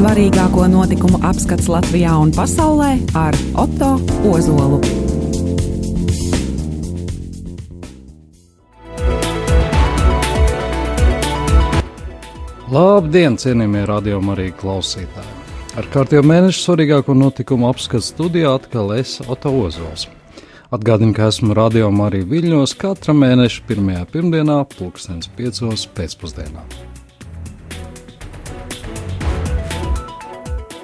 Svarīgāko notikumu apskats Latvijā un pasaulē ar Otto Ozolu. Labdien, cienījamie radiokamā arī klausītāji! Ar kārtējo mēnešu svarīgāko notikumu apskatu studijā atkal es, Oto Ozols. Atgādinu, ka esmu radiokamā arī Viļņos katra mēneša pirmajā pirmdienā, pulkstenis piecos pēcpusdienā.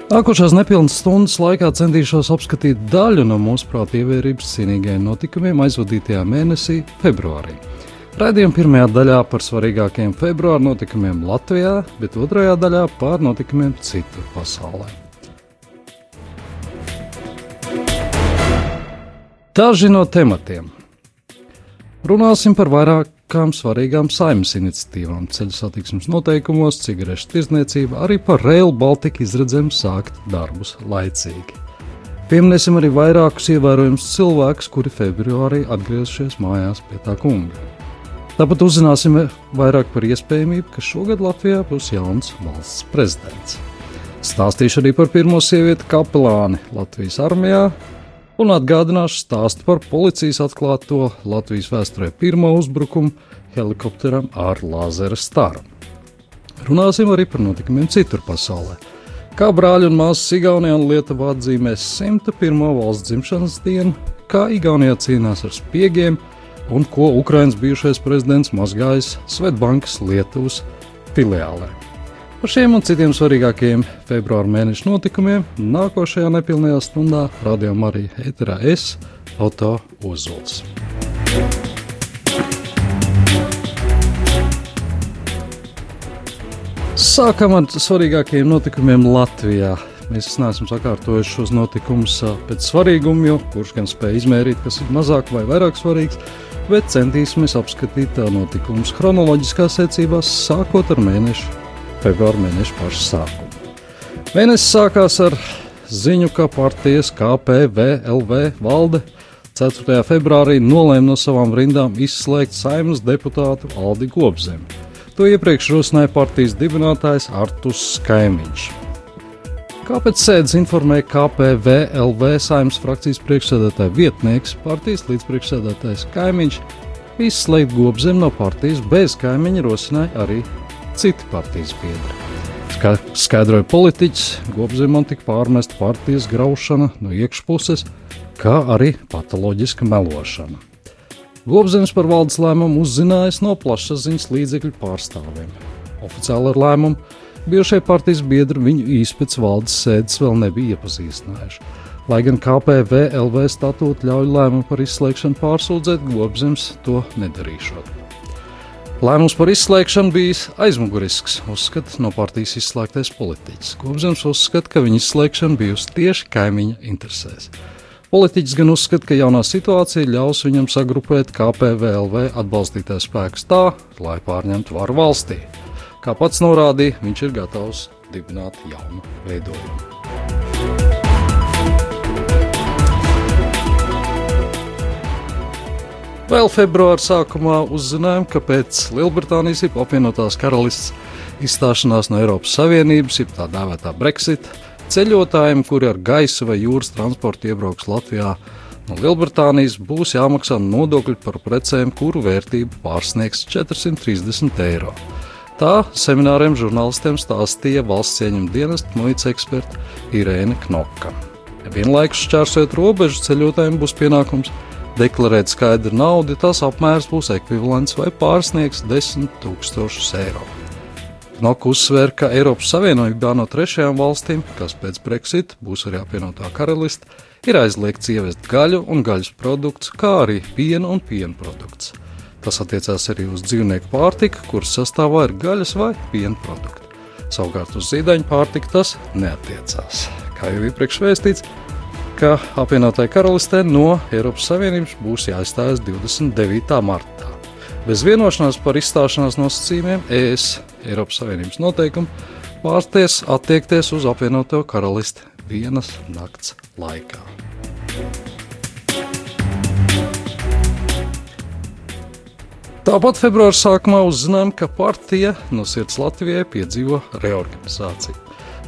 Nākošās nepilnas stundas laikā centīšos apskatīt daļu no mūsu prāta ievērības cienīgajiem notikumiem aizvadītajā mēnesī, februārī. Raidījuma pirmajā daļā par svarīgākajiem februāra notikumiem Latvijā, bet otrajā daļā par notikumiem citur pasaulē. Daži no tematiem. Runāsim par vairākām svarīgām saimnes iniciatīvām, ceļu satiksmes noteikumos, cigarešu tirzniecību, arī par Rail Baltica izredzēm sākt darbus laicīgi. Pieminēsim arī vairākus ievērojumus cilvēkus, kuri februārī atgriezušies mājās pie tā kunga. Tāpat uzzināsim vairāk par iespējamību, ka šogad Latvijā būs jauns valsts prezidents. Stāstīšu arī par pirmo sievieti kapelāni Latvijas armijā un atgādināšu stāstu par policijas atklāto Latvijas vēsturē pirmo uzbrukumu helikopteram ar lāzera staru. Runāsim arī par notikumiem citur pasaulē. Kā brāļi un māsas Igaunijā un Lietuvā atzīmēs 101. valsts dzimšanas dienu, kā Igaunijā cīnās ar spiegiem, un ko Ukrainas bijušais prezidents mazgājis Svetbankas Lietuvas filiālē. Par šiem un citiem svarīgākiem februāra mēneša notikumiem nākošajā nepilnajā stundā radījumā arī ēterā es, Oto Ozols. Sākam ar svarīgākajiem notikumiem Latvijā. Mēs neesam sakārtojuši šos notikumus pēc svarīguma, jo kurš gan spēj izmērīt, kas ir mazāk vai vairāk svarīgs bet centīsimies apskatīt notikumus chronoloģiskā secībā, sākot ar mēnešu, februāra mēneša pašu sākumu. Mēnesis sākās ar ziņu, ka partijas KPVLV valde 4. februārī nolēma no savām rindām izslēgt saimnes deputātu Aldi Gobzemi. To iepriekš rosināja partijas dibinātājs Artus Skaimiņš. Kāpēc sēdes informēja KPVLV saimnes frakcijas priekšsēdētāja vietnieks, partijas līdzpriekšsēdētājs Kaimiņš, izslēgt gobzem no partijas bez kaimiņa rosināja arī citi partijas biedri. Kā skaidroja politiķis, gobzemam tika pārmesta partijas graušana no iekšpuses, kā arī patoloģiska melošana. Gobzems par valdes lēmumu uzzinājis no plašsaziņas līdzekļu pārstāvjiem. Oficiāli ar lēmumu Bijušie partijas biedri viņu īsti pēc valdes sēdes vēl nebija iepazīstinājuši. Lai gan KPVLV statūta ļauj lēmumu par izslēgšanu pārsūdzēt, Gobzems to nedarīšot. Lēmums par izslēgšanu bija aizmugurisks, uzskata no partijas izslēgtais politiķis. Gobzems uzskata, ka viņa izslēgšana bijusi tieši kaimiņa interesēs. Politiķis gan uzskata, ka jaunā situācija ļaus viņam sagrupēt KPVLV atbalstītājs spēkus tā, lai pārņemtu varu valstī. Kā pats norādīja, viņš ir gatavs dibināt jaunu veidojumu. Vēl februāra sākumā uzzinājām, ka pēc Lielbritānijas ir apvienotās karalists izstāšanās no Eiropas Savienības, ir tā dēvētā Brexit, ceļotājiem, kuri ar gaisa vai jūras transportu iebrauks Latvijā no Lielbritānijas, būs jāmaksā nodokļi par precēm, kuru vērtība pārsniegs 430 eiro. Tā semināriem žurnālistiem stāstīja valsts ieņem dienesta muitas eksperta Irēna Knoka. Vienlaikus šķērsojot robežu ceļotājiem būs pienākums deklarēt skaidru naudu, tās apmērs būs ekvivalents vai pārsniegs 10 000 eiro. Knoka uzsver, ka Eiropas Savienībā no trešajām valstīm, kas pēc Brexit būs arī apvienotā karaliste, ir aizliegts ievest gaļu un gaļas produktus, kā arī piena un piena produktus. Tas attiecās arī uz dzīvnieku pārtiku, kuras sastāvā ir gaļas vai piena produkti. Savukārt uz zīdaiņu pārtiku tas neatiecās. Kā jau iepriekš vēstīts, ka apvienotāji karalistē no Eiropas Savienības būs jāizstājas 29. martā. Bez vienošanās par izstāšanās nosacījumiem ES Eiropas Savienības noteikumu pārsties attiekties uz apvienoto karalisti vienas nakts laikā. Tāpat februāra sākumā uzzinājām, ka partija no sirds Latvijai piedzīvo reorganizāciju.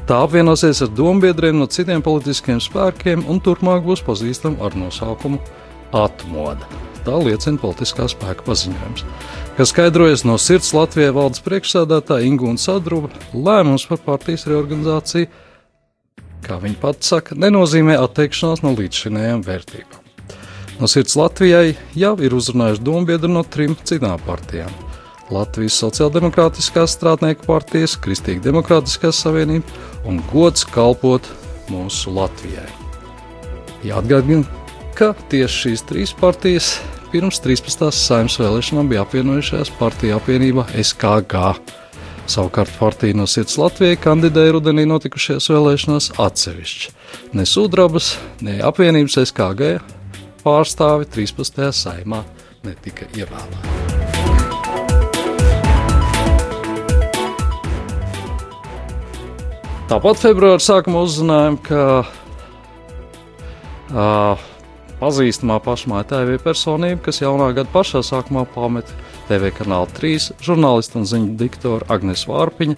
Tā apvienosies ar dombiedriem no citiem politiskiem spēkiem un turpmāk būs pazīstama ar nosaukumu Atmoda. Tā liecina politiskā spēka paziņojums, kas skaidrojas no sirds Latvijai valdes priekšsēdētāja Ingūna Sadruba lēmums par partijas reorganizāciju, kā viņa pati saka, nenozīmē atteikšanās no līdzšinējām vērtībām. No sirds Latvijai jau ir uzrunājuši dombiedri no trim citām partijām - Latvijas Sociāldemokrātiskās strādnieku partijas, Kristīga Demokrātiskās savienība un gods kalpot mūsu Latvijai. Jāatgādina, ka tieši šīs trīs partijas pirms 13. saimnes vēlēšanām bija apvienojušās partiju apvienībā SKG. Savukārt partija no sirds Latvijai kandidēja rudenī notikušajās vēlēšanās atsevišķi. Ne Sudrabas, ne apvienības SKG pārstāvi 13. saimā netika ievēlēti. Tāpat februāra sākumā uzzinājām, ka uh, pazīstamā pašmāja TV personība, kas jaunā gada pašā sākumā pameta TV kanāla 3 žurnālistu un ziņu diktoru Agnes Vārpiņa,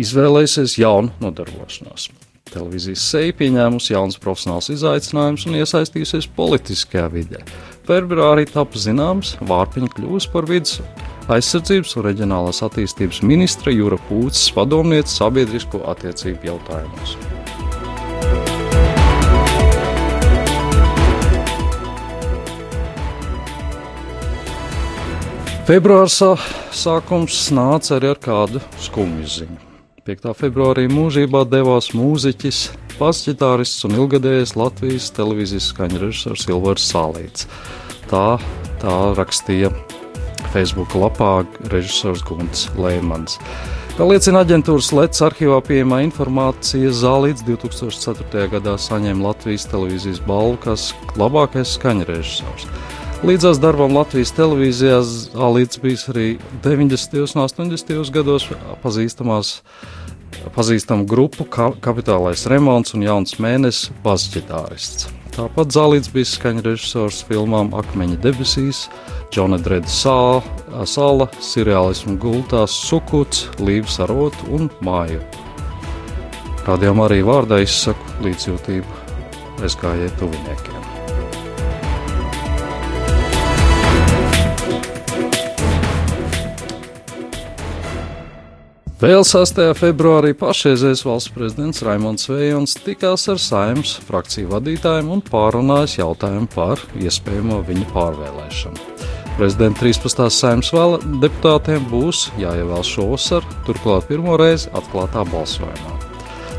izvēlējusies jaunu nodarbošanos. Televīzijas seja pieņēmusi jaunas profesionāls izaicinājumus un iesaistījusies politiskajā vidē. Februārī tapu zināms, Vārpiņa kļūs par vidus aizsardzības un reģionālās attīstības ministra Jūra Pūces padomniece sabiedrisko attiecību jautājumos. Februāra sākums nāca arī ar kādu skumju ziņu. 5. februārī mūžībā devās mūziķis, pasģitārists un ilgadējais Latvijas televīzijas skaņu režisors Silvers Sālīts. Tā, tā rakstīja Facebook lapā režisors Gunts Lēmans. Kā liecina aģentūras Latvijas arhīvā pieejamā informācija, Zālīts 2004. gadā saņēma Latvijas televīzijas balvu kā labākais skaņu režisors. Līdzās darbam Latvijas televīzijā Zālīts bijis arī 90. un 80. gados pazīstamās pazīstamu grupu Kapitālais remonts un jauns mēnesis basģitārists. Tāpat Zālīts bija skaņa režisors filmām Akmeņa debesīs, Džona Dreda sāla, sāla seriālismu gultās Sukuts, Līvs arotu un Māju. Rādījām arī vārdā izsaku līdzjūtību SKJ tuviniekiem. Vēl 6. februārī pašreizējais valsts prezidents Raimons Vējons tikās ar saimnes frakciju vadītājiem un pārunājis jautājumu par iespējamo viņa pārvēlēšanu. Prezidenta 13. saimnes vēl deputātiem būs jāievēl šovasar, turklāt pirmo reizi atklātā balsojumā.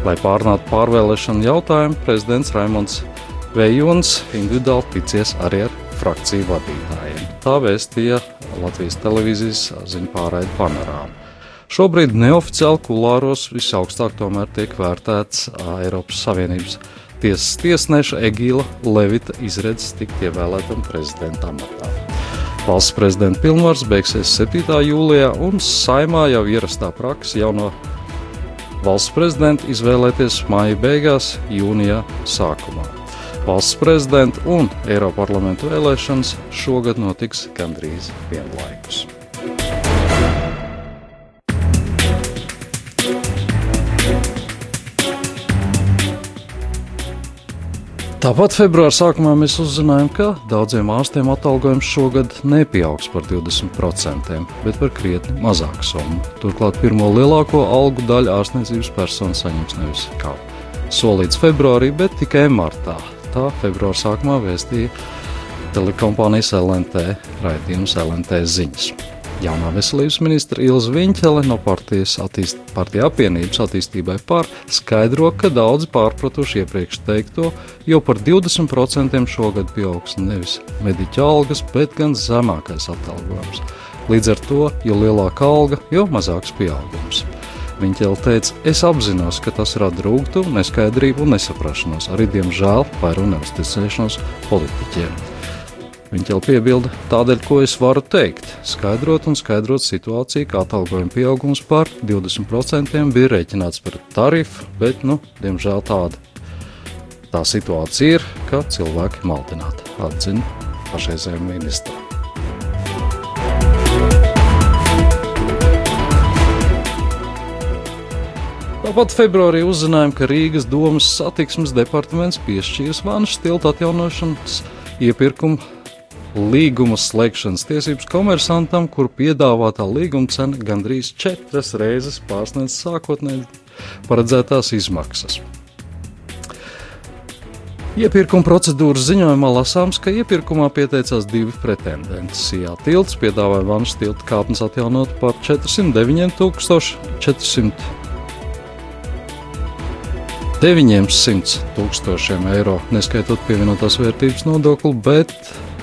Lai pārunātu pārvēlēšanu jautājumu, prezidents Raimons Vējons individuāli ticies arī ar frakciju vadītājiem. Tā vēstīja Latvijas televīzijas ziņu pārraide panorāma. Šobrīd neoficiāli kulāros visaugstāk tomēr tiek vērtēts Eiropas Savienības tiesas tiesneša Egīla Levita izredzes tikt ievēlētam prezidenta amatā. Valsts prezidenta pilnvars beigsies 7. jūlijā, un saimā jau ierastā praksa jauno valsts prezidentu izvēlēties māja beigās, jūnijā sākumā. Valsts prezidenta un Eiroparlamenta vēlēšanas šogad notiks gandrīz vienlaikus. Tāpat februāra sākumā mēs uzzinājām, ka daudziem ārstiem atalgojums šogad nepieaugs par 20%, bet par krietni mazāku summu. Turklāt pirmo lielāko algu daļu ārstniecības personu saņems nevis kā solīts februārī, bet tikai martā. Tā februāra sākumā vēstīja telekompānijas LNT raidījums LNT ziņas. Jaunā veselības ministra Ilza Viņķele no partijas, attīst, partija apvienības attīstībai pār skaidro, ka daudzi pārpratuši iepriekš teikto, jo par 20% šogad pieaugs nevis mediķa algas, bet gan zemākais atalgojums. Līdz ar to, jo lielāka alga, jo mazāks pieaugums. Viņķele teica, es apzinos, ka tas rada rūgtu, neskaidrību un nesaprašanos, arī diemžēl vairu neusticēšanos politiķiem. Viņa jau piebilda, tādēļ, ko es varu teikt, skaidrot un skaidrot situāciju, kā atalgojuma pieaugums par 20% bija rēķināts par tarifu, bet, nu, diemžēl tāda tā situācija ir, ka cilvēki maldināti, atzina pašreizējā ministra. Tāpat februārī uzzinājām, ka Rīgas domas satiksmes departaments piešķīris Vanšas tilta atjaunošanas iepirkumu līguma slēgšanas tiesības komersantam, kur piedāvātā līguma cena gandrīz četras reizes pārsniedz sākotnēji paredzētās izmaksas. Iepirkuma procedūras ziņojumā lasāms, ka iepirkumā pieteicās divi pretendenti. Sijā tilts piedāvāja vannas tilta kāpnes atjaunot par 409,400 900 tūkstošiem eiro, neskaitot pievienotās vērtības nodokli, bet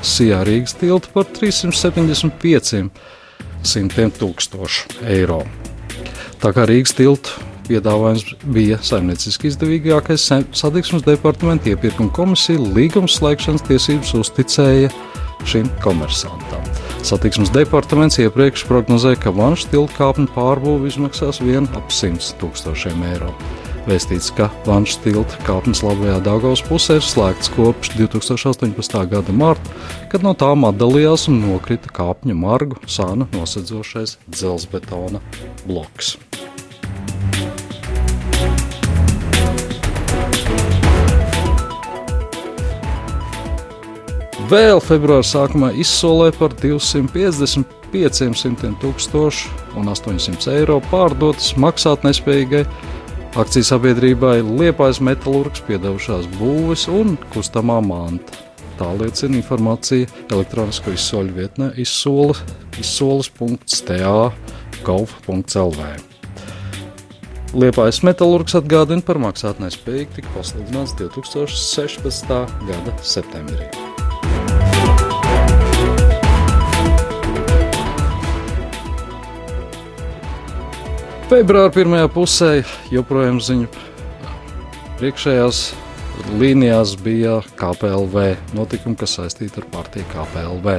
Sijā Rīgas tiltu par 375 tūkstošu eiro. Tā kā Rīgas tiltu piedāvājums bija saimnieciski izdevīgākais, satiksmes departamenta iepirkuma komisija līguma slēgšanas tiesības uzticēja šim komersantam. Satiksmes departaments iepriekš prognozēja, ka vanšu tiltu kāpņu pārbūve izmaksās vien ap 100 tūkstošiem eiro. Vēstīts, ka Vanšas tilta kāpnes labajā Dāngavas pusē ir slēgts kopš 2018. gada marta, kad no tām atdalījās un nokrita kāpņu margu sāna nosedzošais dzelzbetona bloks. Vēl februāra sākumā izsolē par 250 tūkstošu un 800 eiro pārdotas maksātnespējīgai Akcijas sabiedrībai Liepājas metālurgs piedevušās būves un kustamā manta. Tā liecina informācija elektronisko izsoļu vietnē izsoles, izsoles.sta gov.lv. Liepājas metālurgs atgādina par maksātnespējīgu tika pasludināts 2016. gada septembrī. Februāra pirmajā pusē joprojām ziņu priekšējās līnijās bija KPLV notikumi, kas saistīti ar partiju KPLV.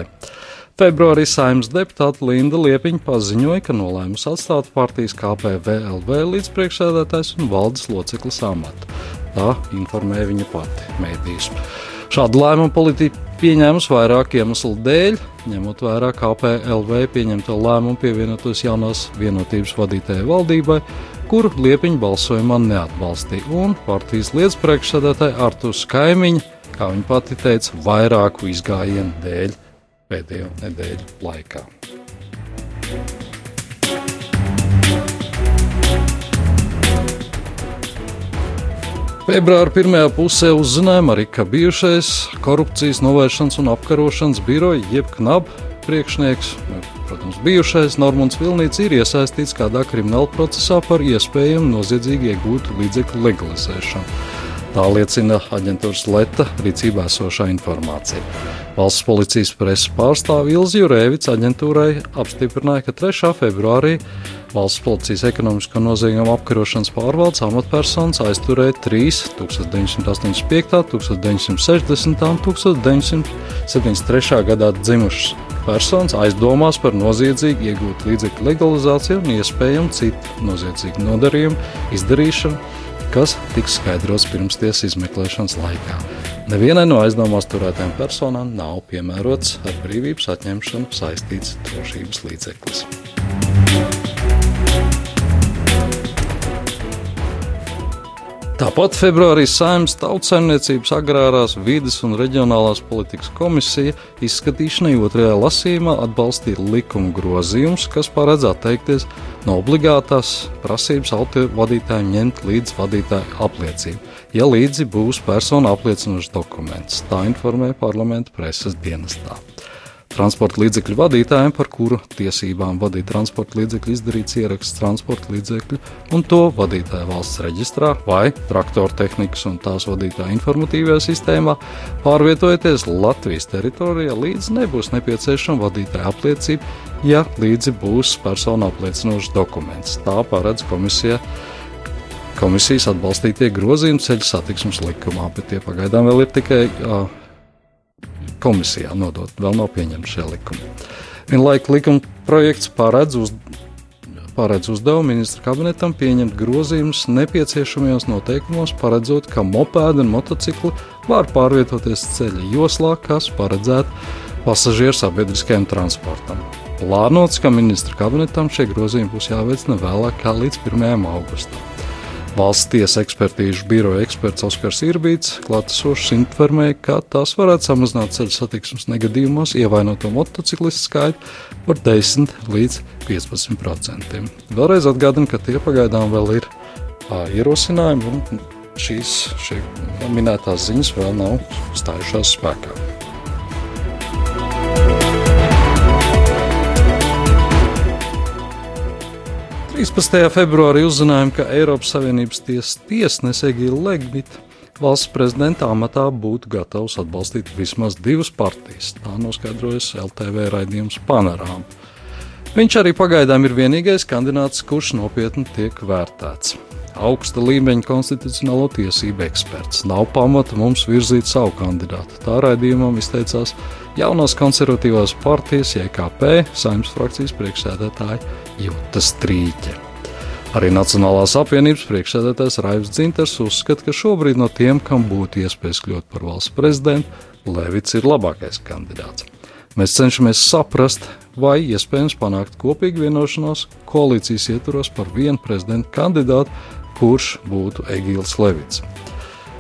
Februārī saimnes deputāte Linda Liepiņa paziņoja, ka nolēmusi atstāt partijas KPVLV līdz priekšsēdētājs un valdes loceklis amatu. Tā informēja viņa pati mēdījus. Šādu lēmumu politika pieņēmusi vairāku iemeslu dēļ, ņemot vērā KPLV pieņemto lēmumu pievienoties jaunās vienotības vadītājai valdībai, kuru liepiņu balsojumā neatbalstīja, un partijas lietas priekšsēdētāja Artūrs Kaimiņš, kā viņa pati teica, vairāku izgājienu dēļ pēdējo nedēļu laikā. Februāra pirmajā pusē uzzinājām arī, ka bijušais korupcijas novēršanas un apkarošanas biroja, jeb KNAB priekšnieks, protams, bijušais Normons Vilnīts ir iesaistīts kādā krimināla procesā par iespējamu noziedzīgi iegūtu līdzekļu legalizēšanu. Tā liecina aģentūras Leta rīcībā esošā informācija. Valsts policijas preses pārstāve Ilza Jurēvics aģentūrai apstiprināja, ka 3. februārī Valsts policijas ekonomisko noziegumu apkarošanas pārvaldes amatpersonas aizturēja 3 1985, 1960 un 1973. gadā dzimušas personas aizdomās par noziedzīgu iegūtu līdzekļu legalizāciju un iespējamu citu noziedzīgu nodarījumu izdarīšanu, kas tiks skaidrots pirmstiesas izmeklēšanas laikā. Nevienai no aizdomās turētajām personām nav piemērots ar brīvības atņemšanu saistīts drošības līdzeklis. Tāpat februārī Saimnes Tautsaimniecības agrārās vides un reģionālās politikas komisija izskatīšanai otrajā lasījumā atbalstīja likuma grozījumus, kas paredz atteikties no obligātās prasības autovadītājiem ņemt līdzi vadītāju apliecību ja līdzi būs persona apliecinošs dokuments. Tā informē parlamenta preses dienestā. Transporta līdzekļu vadītājiem, par kuru tiesībām vadīt transporta līdzekļu, izdarīts ieraksts transporta līdzekļu un to vadītāju valsts reģistrā vai traktora tehnikas un tās vadītāja informatīvajā sistēmā, pārvietojoties Latvijas teritorijā, līdz nebūs nepieciešama vadītāja apliecība, ja līdzi būs persona apliecinošs dokuments. Tā paredz komisija komisijas atbalstītie grozījumi ceļu satiksmes likumā, bet tie pagaidām vēl ir tikai uh, komisijā nodot, vēl nav pieņemti šie likumi. Vienlaik likuma projekts paredz, uz, paredz uzdevumu ministra kabinetam pieņemt grozījumus nepieciešamajos noteikumos, paredzot, ka mopēdi un motocikli var pārvietoties ceļa joslā, kas paredzēta pasažieru sabiedriskajam transportam. Plānots, ka ministra kabinetam šie grozījumi būs jāveic ne vēlāk kā līdz 1. augustam. Valsts tiesa ekspertīžu biroja eksperts Oskars Irbīts klātesošs informēja, ka tās varētu samazināt ceļu satiksmes negadījumos ievainoto motociklistu skaitu par 10 līdz 15 procentiem. Vēlreiz atgādinu, ka tie pagaidām vēl ir ā, ierosinājumi, un šīs minētās ziņas vēl nav stājušās spēkā. 13. februārī uzzinājām, ka Eiropas Savienības tiesas tiesnese Egīla Legmita valsts prezidenta amatā būtu gatavs atbalstīt vismaz divas partijas. Tā noskaidrojas LTV raidījums Panorāma. Viņš arī pagaidām ir vienīgais kandidāts, kurš nopietni tiek vērtēts. Augsta līmeņa konstitucionālo tiesību eksperts. Nav pamata mums virzīt savu kandidātu. Tā raidījumam izteicās jaunās konservatīvās partijas JKP saimnes frakcijas priekšsēdētāja Jūta Strīķe. Arī Nacionālās apvienības priekšsēdētājs Raivs Dzinters uzskata, ka šobrīd no tiem, kam būtu iespējas kļūt par valsts prezidentu, Levits ir labākais kandidāts. Mēs cenšamies saprast, vai iespējams panākt kopīgu vienošanos koalīcijas ietvaros par vienu prezidenta kandidātu, kurš būtu Egīls Levits.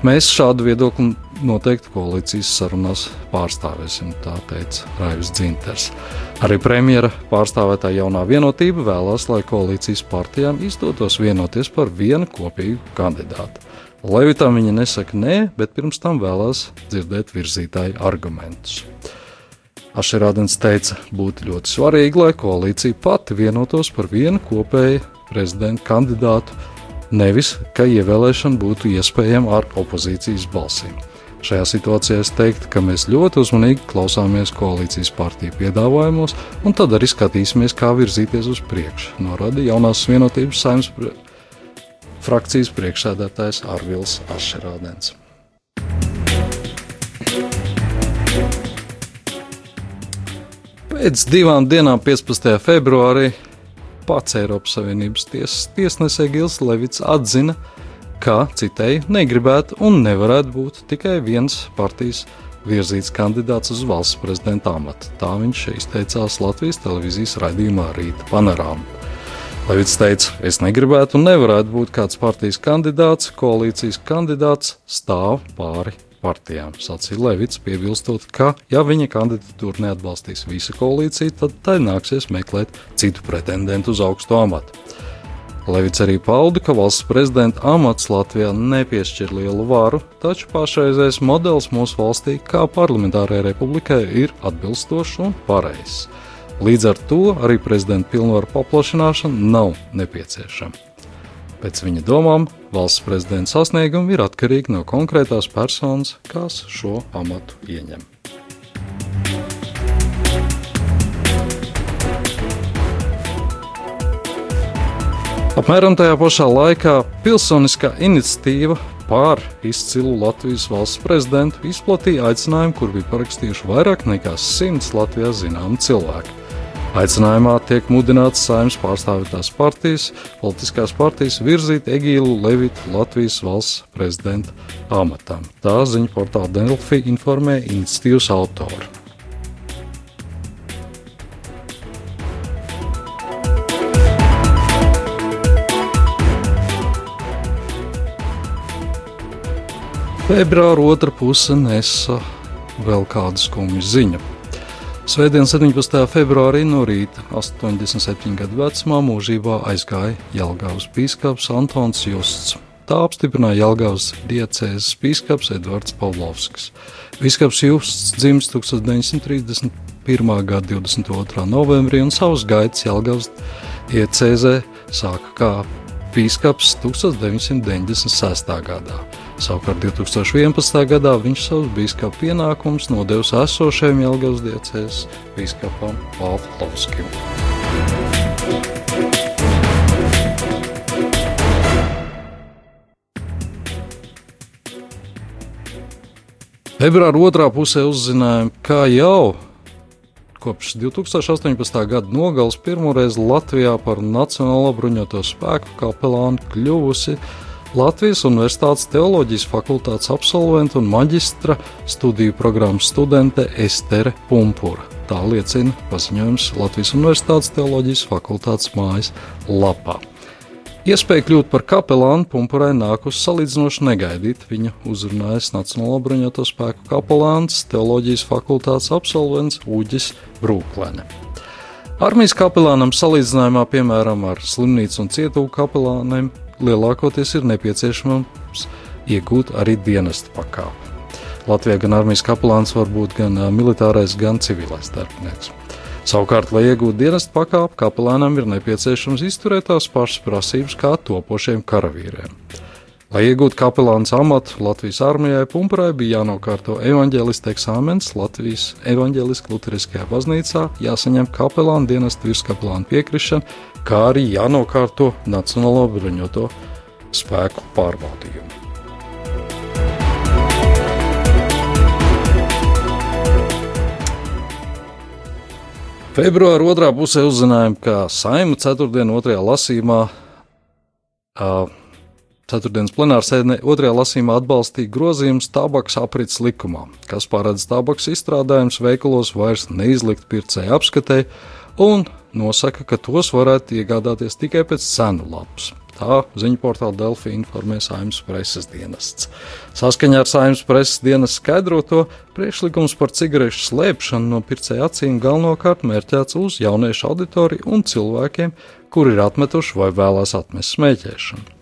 Mēs šādu viedokli noteikti koalīcijas sarunās pārstāvēsim, tā teica Raivis Dzinters. Arī premjera pārstāvētā jaunā vienotība vēlās, lai koalīcijas partijām izdotos vienoties par vienu kopīgu kandidātu. Levitam viņa nesaka nē, bet pirms tam vēlās dzirdēt virzītāju argumentus. Ašerādens teica, būtu ļoti svarīgi, lai koalīcija pati vienotos par vienu kopēju prezidenta kandidātu, nevis ka ievēlēšana būtu iespējama ar opozīcijas balsīm. Šajā situācijā es teiktu, ka mēs ļoti uzmanīgi klausāmies koalīcijas partiju piedāvājumos, un tad arī skatīsimies, kā virzīties uz priekšu. Norādīja jaunās vienotības saimnes prie... frakcijas priekšsēdētājs Arvils Ašerādens. Pēc divām dienām, 15. februārī, pats Eiropas Savienības tiesas tiesnesis Gils Levits atzina, ka, citēji, negribētu un nevarētu būt tikai viens partijas virzīts kandidāts uz valsts prezidenta amatu. Tā viņš izteicās Latvijas televīzijas raidījumā Rīta panorāmā. Levits teica, es negribētu un nevarētu būt kāds partijas kandidāts, koalīcijas kandidāts stāv pāri partijām. Sacīja Levits, piebilstot, ka, ja viņa kandidatūru neatbalstīs visa koalīcija, tad tai nāksies meklēt citu pretendentu uz augstu amatu. Levits arī pauda, ka valsts prezidenta amats Latvijā nepiešķir lielu varu, taču pašreizējais modelis mūsu valstī, kā parlamentārajai republikai, ir atbilstošs un pareizs. Līdz ar to arī prezidenta pilnvaru paplašināšana nav nepieciešama. Pēc viņa domām, valsts prezidenta sasniegumi ir atkarīgi no konkrētās personas, kas šo amatu ieņem. Apmēram tajā pašā laikā pilsoniskā iniciatīva pār izcilu Latvijas valsts prezidentu izplatīja aicinājumu, kur bija parakstījuši vairāk nekā simts Latvijā zināmu cilvēku. Aicinājumā tiek mudināts saimnes pārstāvētās partijas, politiskās partijas virzīt Egīlu Levitu Latvijas valsts prezidenta amatam. Tā ziņa portāla Delfi informē iniciatīvas autoru. Februāra otra puse nesa vēl kādu skumju ziņu. Svētdien, 17. februārī no rīta, 87 gadu vecumā, mūžībā aizgāja Jālgājas biskups Antons Justs. Tā apstiprināja Jālgājas diecēzes biskups Edvards Pavlovskis. Biskups Justs dzimis 1931. gada 22. novembrī un savus gaitas Jālgājas diecēzē sāka kā biskups 1996. gadā. Savukārt 2011. gadā viņš savus biskupa pienākumus nodevis esošajam Jelgavas diecēs biskupam Pāvlovskim. Februāra otrā pusē uzzinājām, ka jau kopš 2018. gada nogales pirmoreiz Latvijā par Nacionālo bruņoto spēku kapelānu kļuvusi Latvijas Universitātes teoloģijas fakultātes absolventa un maģistra studiju programmas studente Estere Pumpura. Tā liecina paziņojums Latvijas Universitātes teoloģijas fakultātes mājas lapā. Iespēja kļūt par kapelānu Pumpurai nākus salīdzinoši negaidīt. Viņa uzrunājas Nacionālo bruņoto spēku kapelāns, teoloģijas fakultātes absolvents Uģis Brūklēne. Armijas kapelānam salīdzinājumā, piemēram, ar slimnīcu un cietuvu kapelāniem, lielākoties ir nepieciešams iegūt arī dienesta pakāpi. Latvijā gan armijas kapelāns var būt gan militārais, gan civilais darbinieks. Savukārt, lai iegūtu dienestu pakāpi, kapelānam ir nepieciešams izturēt tās pašas prasības kā topošiem karavīriem. Lai iegūtu kapelāna amatu Latvijas armijai, Pumpurai bija jānokārto evanģēlista eksāmens Latvijas evanģēliskajā Lutheriskajā baznīcā, jāsaņem kapelāna dienesta virskapelāna piekrišana, kā arī jānokārto Nacionālo bruņoto spēku pārbaudījumu. Februāra otrā pusē uzzinājām, ka Saima ceturtdienā otrajā lasīmā, uh, ceturtdienas plenārsēdē otrajā lasīmā atbalstīja grozījums tabaks aprits likumā, kas paredz tabaks izstrādājumus veikalos vairs neizlikt pircēju apskatē un nosaka, ka tos varētu iegādāties tikai pēc cenu lapas. Tā ziņu portāla Delfi informē Saimnes preses dienests. Saskaņā ar Saimnes preses dienas skaidroto, priekšlikums par cigarešu slēpšanu no pircēja acīm galvenokārt mērķēts uz jauniešu auditoriju un cilvēkiem, kuri ir atmetuši vai vēlās atmest smēķēšanu.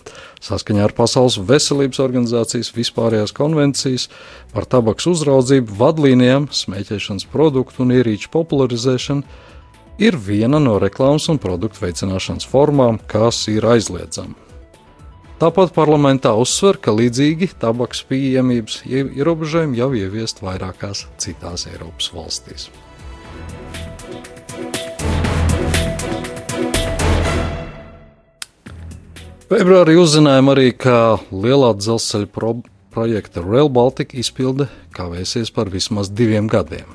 Saskaņā ar Pasaules veselības organizācijas vispārējās konvencijas par tabaks uzraudzību vadlīnijām, smēķēšanas produktu un ierīču popularizēšanu ir viena no reklāmas un produktu veicināšanas formām, kas ir aizliedzama. Tāpat parlamentā uzsver, ka līdzīgi tabaks pieejamības ierobežojumi jau ieviest vairākās citās Eiropas valstīs. Februārī uzzinājām arī, ka lielā dzelzceļa pro projekta Rail Baltica izpilde kavēsies par vismaz diviem gadiem.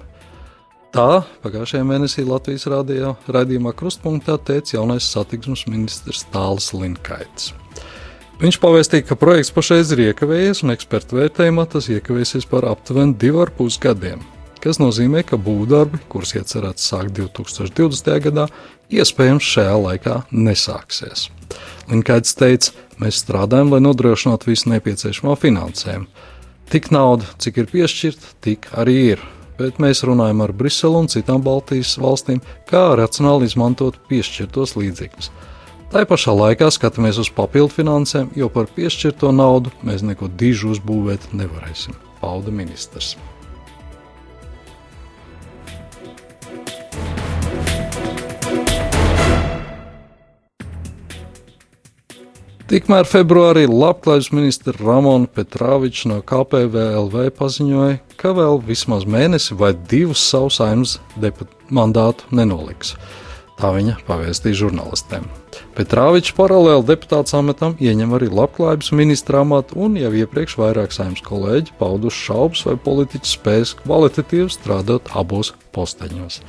Tā pagājušajā mēnesī Latvijas rādījā, raidījumā Krustpunktā teica jaunais satiksmes ministrs Tāls Linkaits. Viņš pavēstīja, ka projekts pašreiz ir iekavējies, un ekspertu vērtējumā tas iekavēsies par aptuveni divu ar pus gadiem, kas nozīmē, ka būvdarbi, kurus iecerēts sākt 2020. gadā, iespējams šajā laikā nesāksies. Linkaits teica, mēs strādājam, lai nodrošinātu visu nepieciešamo finansējumu. Tik nauda, cik ir piešķirta, tik arī ir bet mēs runājam ar Briselu un citām Baltijas valstīm, kā racionāli izmantot piešķirtos līdzekļus. Tā pašā laikā skatāmies uz papildu finansēm, jo par piešķirto naudu mēs neko dižu uzbūvēt nevarēsim, pauda ministrs. Tikmēr februārī labklājības ministra Ramona Petrāviča no KPVLV paziņoja, ka vēl vismaz mēnesi vai divus savu saimnes mandātu nenoliks. Tā viņa pavēstīja žurnālistiem. Petrāvičs paralēli deputāts amatam ieņem arī labklājības ministra amatu, un jau iepriekš vairāk saimnes kolēģi pauduši šaubas, vai politiķis spēs kvalitatīvi strādāt abos posteņos.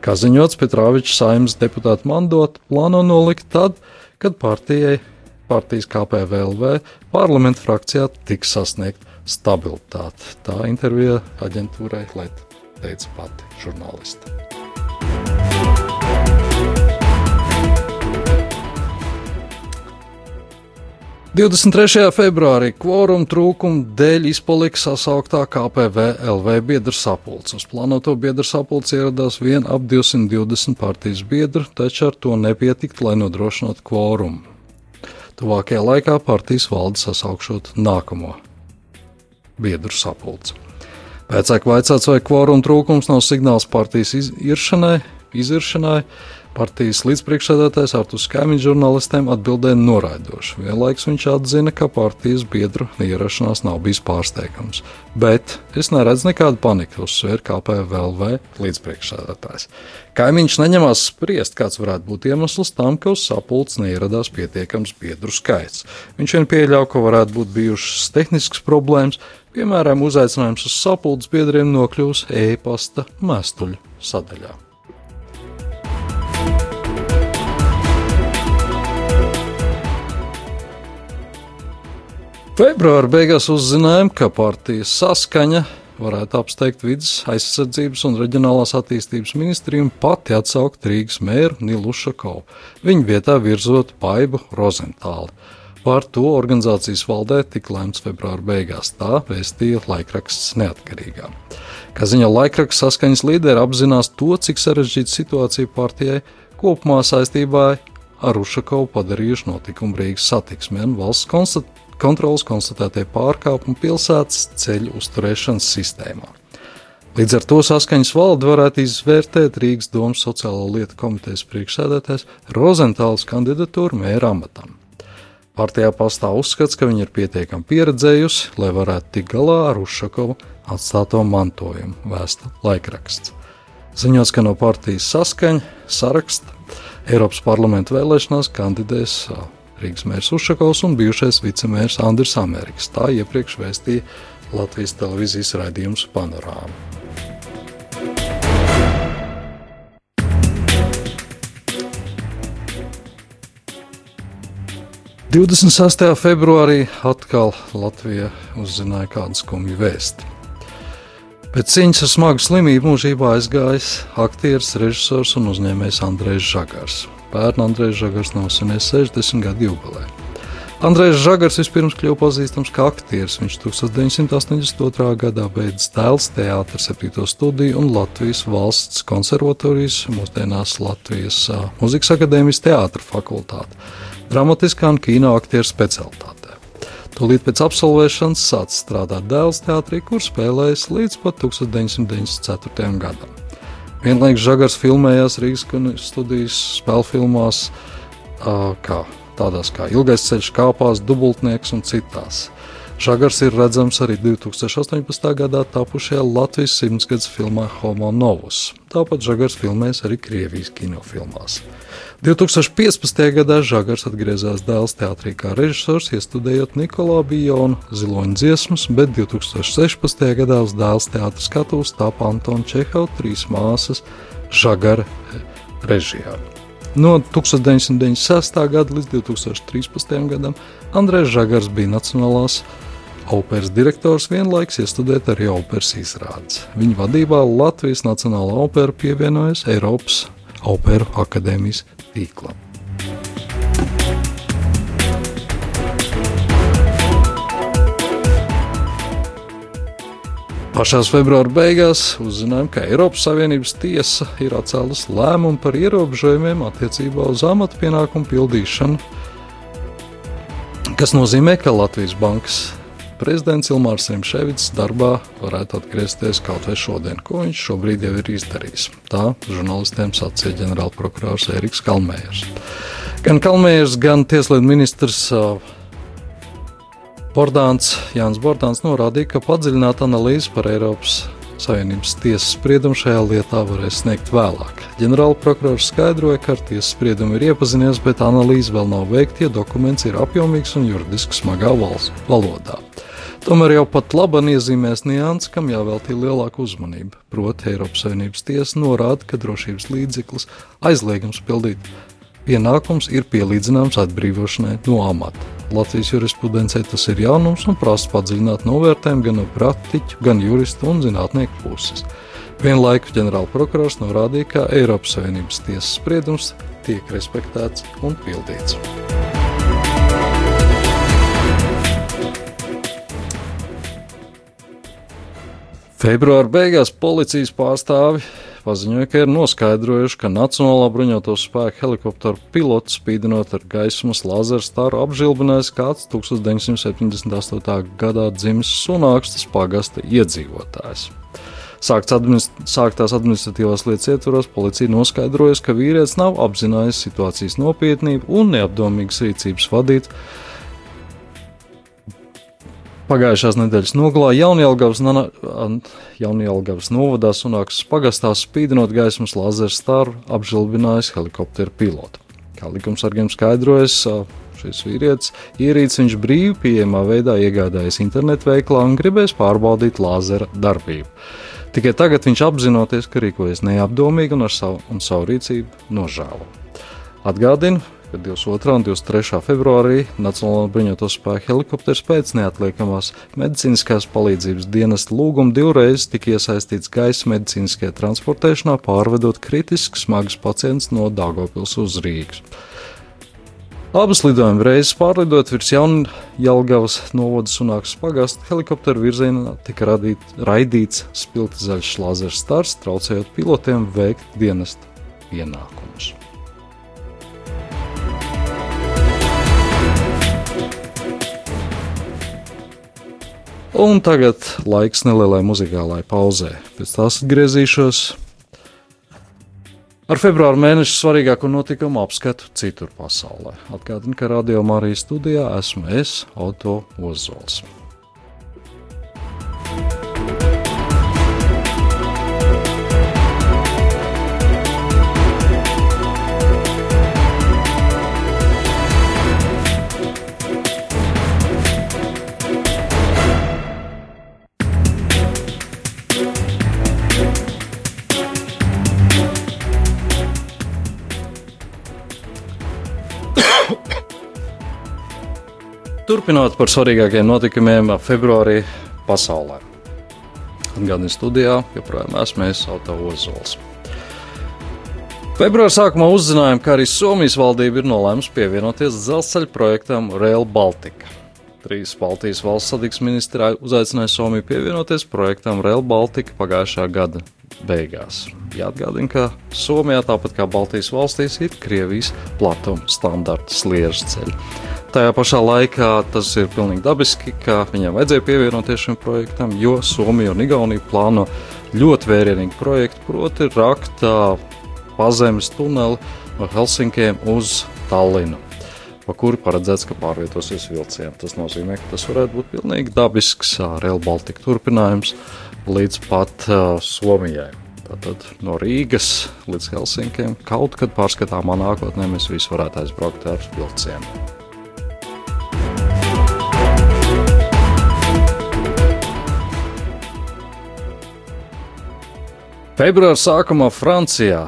Kā ziņots, Petrāvičs saimnes deputātu mandātu plāno nolikt tad, kad partijai partijas KPVLV parlamenta frakcijā tiks sasniegt stabilitāte. Tā intervijā aģentūrai Leta teica pati žurnāliste. Divdesmit trešajā februārī kvoruma trūkuma dēļ izpalika sasauktā KPVLV biedru sapulce. Uz plānoto biedru sapulci ieradās vien ap 220 partijas biedru, taču ar to nepietikt, lai nodrošinātu kvorumu. Tuvākajā laikā partijas valde sasaukšot nākamo biedru sapulci. Pēcāk vaicāts, vai kvoruma trūkums nav signāls partijas iziršanai, iziršanai Partijas līdzpriekšsēdētājs Artus Kaimiņš žurnālistiem atbildēja noraidoši. Vienlaikus viņš atzina, ka partijas biedru ierašanās nav bijis pārsteigums. Bet es neredzu nekādu paniku, uzsver KPVLV līdzpriekšsēdētājs. Kaimiņš neņemās spriest, kāds varētu būt iemesls tam, ka uz sapulces neieradās pietiekams biedru skaits. Viņš vien pieļauj, ka varētu būt bijušas tehniskas problēmas, piemēram, uzaicinājums uz sapulces biedriem nokļūs e-pasta mēstuļu sadaļā. Februāra beigās uzzinājām, ka partijas saskaņa varētu apsteigt vidas aizsardzības un reģionālās attīstības ministriju un pati atsaukt Rīgas mēru Nilu Šakovu, viņa vietā virzot Paibu Rozentāli. Par to organizācijas valdē tika lēmts februāra beigās. Tā vēstīja laikraksts neatkarīgā. Kā ziņo laikraksts saskaņas līderi apzinās to, cik sarežģīta situācija partijai kopumā saistībā ar Ušakovu padarījuši notikumu Rīgas satiksmē un valsts konstat kontrolas konstatētie pārkāpumi pilsētas ceļu uzturēšanas sistēmā. Līdz ar to saskaņas valde varētu izvērtēt Rīgas domas sociālo lietu komitejas priekšsēdētājs Rozentāls kandidatūru mēra amatam. Partijā pastāv uzskats, ka viņa ir pietiekami pieredzējusi, lai varētu tikt galā ar Ušakovu atstāto mantojumu, vēsta laikraksts. Ziņots, ka no partijas saskaņa saraksta Eiropas parlamenta vēlēšanās kandidēs Rīgas mērs Ušakovs un bijušais vicemērs Andris Amerikas. Tā iepriekš vēstīja Latvijas televīzijas raidījums Panorāma. 26. februārī atkal Latvija uzzināja kādu skumju vēstu. Pēc cīņas ar smagu slimību mūžībā aizgājis aktieris, režisors un uzņēmējs Andrejs Žagars. Pērn Andrejs Žagars nosvinēs 60 gadu jubileju. Andrejs Žagars vispirms kļuva pazīstams kā aktieris. Viņš 1982. gadā beidza tēls teātris 7. studiju un Latvijas valsts konservatorijas, mūsdienās Latvijas muzikas akadēmijas teātra fakultāti dramatiskā un kino aktieru specialitātē. Tūlīt pēc absolvēšanas sācis strādāt dēls teātrī, kur spēlējis līdz pat 1994. gadam. Vienlaikus Žagars filmējās Rīgas studijas spēļu filmās, kā, tādās kā Ilgais ceļš, kāpās, dubultnieks un citās. Žagars ir redzams arī 2018. gadā tapušajā Latvijas simtgadsimta filmā Homo Novus. Tāpat Žagars filmēs arī Krievijas kinofilmās. 2015. gadā Žagars atgriezās dēls teātrī kā režisors, iestudējot Nikolā Bijona ziloņa dziesmas, bet 2016. gadā uz dēls teātras skatuves tāpa Antona Čehova trīs māsas Žagara režijā. No 1996. gada līdz 2013. gadam Andrēs Žagars bija Nacionālās operas direktors vienlaikus iestudēt arī operas izrādes. Viņa vadībā Latvijas Nacionālā opera pievienojas Eiropas Operu akadēmijas tīklam. Pašās februāra beigās uzzinājām, ka Eiropas Savienības tiesa ir atcēlusi lēmumu par ierobežojumiem attiecībā uz amatu pienākumu pildīšanu, kas nozīmē, ka Latvijas bankas prezidents Ilmārs Rimšēvits darbā varētu atgriezties kaut vai šodien, ko viņš šobrīd jau ir izdarījis. Tā žurnālistiem sacīja ģenerālprokurors Eriks Kalmējers. Gan Kalmējers, gan Tieslietu ministrs Bordāns, Jānis Bordāns norādīja, ka padziļināta analīze par Eiropas Savienības tiesas spriedumu šajā lietā varēs sniegt vēlāk. Ģenerālprokurors skaidroja, ka ar tiesas spriedumu ir iepazinies, bet analīze vēl nav veikta, ja dokuments ir apjomīgs un juridiski smagā valsts valodā. Tomēr jau pat labi iezīmēs nianses, kam jāveltī lielāka uzmanība. Proti, Eiropas Savienības tiesa norāda, ka drošības līdzeklis aizliegums pildīt pienākums ir pielīdzināms atbrīvošanai no amata. Latvijas jurisprudencē tas ir jaunums un prasa padziļināt novērtējumu gan no praktiķu, gan juristu un zinātnieku puses. Vienlaikus ģenerālprokurors norādīja, ka Eiropas Savienības tiesas spriedums tiek respektēts un pildīts. Februāra beigās policijas pārstāvi paziņoja, ka ir noskaidrojuši, ka Nacionālā bruņoto spēku helikopteru pilots spīdinot ar gaismas laserstaru apžilbinājis kāds 1978. gadā dzimis Sunākstas pagasta iedzīvotājs. Sākts administ sāktās administratīvās lietas ietvaros policija noskaidrojusi, ka vīrietis nav apzinājies situācijas nopietnību un neapdomīgas rīcības vadīt Pagājušās nedēļas nogalā Jaunjēlgavas, Jaunjēlgavas novadā Sunākas pagastā spīdinot gaismas lazeru staru apžilbinājis helikopteru pilotu. Kā likumsargiem skaidrojas, šis vīrietis ierīces viņš brīvi pieejamā veidā iegādājies internetu veiklā un gribēs pārbaudīt lāzera darbību. Tikai tagad viņš apzinoties, ka rīkojas neapdomīgi un ar savu, un savu rīcību nožēlo. Atgādinu, ka 22. un 23. februārī Nacionālajā bruņoto spēku helikopters pēc neatliekamās medicīniskās palīdzības dienesta lūguma divreiz tika iesaistīts gaisa medicīniskajā transportēšanā, pārvedot kritiski smagus pacientus no Dāngopils uz Rīgas. Abas lidojuma reizes pārlidot virs Jaunjēlgavas novada Sunākas pagasta helikopteru virzienā tika radīt, raidīts spilgti zaļš lāzers stars, traucējot pilotiem veikt dienesta pienākumus. Un tagad laiks nelielai muzikālai pauzē. Pēc tās atgriezīšos Ar februāra mēneša svarīgāko notikumu apskatu citur pasaulē. Atgādinu, ka radio Marijas studijā esmu es, Auto Ozols. Turpinot par svarīgākajiem notikumiem februārī pasaulē. Atgādini studijā, joprojām esmu es Autovozols. Februāra sākumā uzzinājām, ka arī Somijas valdība ir nolēmusi pievienoties dzelzceļa projektam Rail Baltica. Trīs Baltijas valsts satiksmes ministri uzaicināja Somiju pievienoties projektam Rail Baltica pagājušā gada beigās. Jāatgādina, ka Somijā, tāpat kā Baltijas valstīs, ir Krievijas platuma standarta sliežu ceļi. Tajā pašā laikā tas ir pilnīgi dabiski, ka viņam vajadzēja pievienoties šim projektam, jo Somija un Igaunija plāno ļoti vērienīgu projektu, proti, rakt pazemes tuneli no Helsinkiem uz Tallinu, pa kuru paredzēts, ka pārvietosies vilcieni. Tas nozīmē, ka tas varētu būt pilnīgi dabisks Rail Baltica turpinājums līdz pat uh, Somijai. Tātad no Rīgas līdz Helsinkiem kaut kad pārskatāmā nākotnē mēs visi varētu aizbraukt ar vilcienu. Februāra sākumā Francijā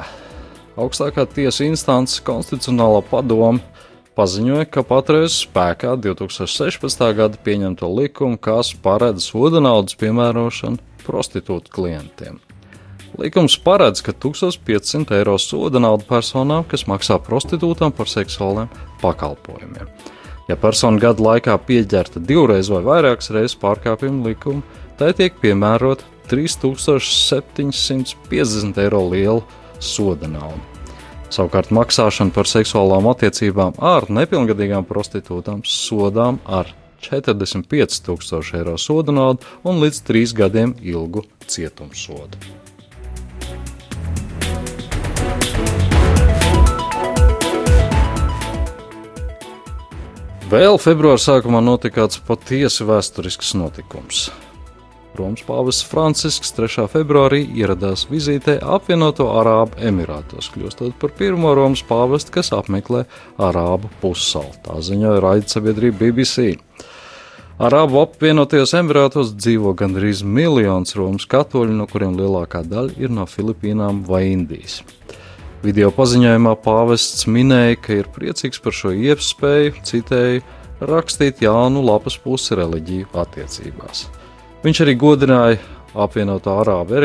augstākā tiesa instance konstitucionālā padome paziņoja, ka patreiz spēkā 2016. gada pieņemto likumu, kas paredz soda naudas piemērošanu prostitūtu klientiem. Likums paredz, ka 1500 eiro soda nauda personām, kas maksā prostitūtām par seksuāliem pakalpojumiem. Ja persona gada laikā pieķerta divreiz vai vairākas reizes pārkāpjumu likumu, tai tiek piemērota 3750 eiro liela soda nauda. Savukārt maksāšana par seksuālām attiecībām ar nepilngadīgām prostitūtām sodām ar 45,000 eiro soda naudu un līdz 3 gadiem ilgu cietumsodu. Vēl februāra sākumā notika kāds patiesi vēsturisks notikums. Romas pāvests Francisks 3. februārī ieradās vizītē apvienoto Arābu Emirātos, kļūstot par pirmo Romas pāvestu, kas apmeklē Arābu pussalu. Tā ziņoja raidsabiedrība BBC. Arābu apvienotajos Emirātos dzīvo gandrīz miljons Romas katoļu, no kuriem lielākā daļa ir no Filipīnām vai Indijas. Video paziņojumā pāvests minēja, ka ir priecīgs par šo iespēju, citēju, rakstīt jaunu lapas pusi reliģiju attiecībās. Viņš arī godināja apvienotā Arābu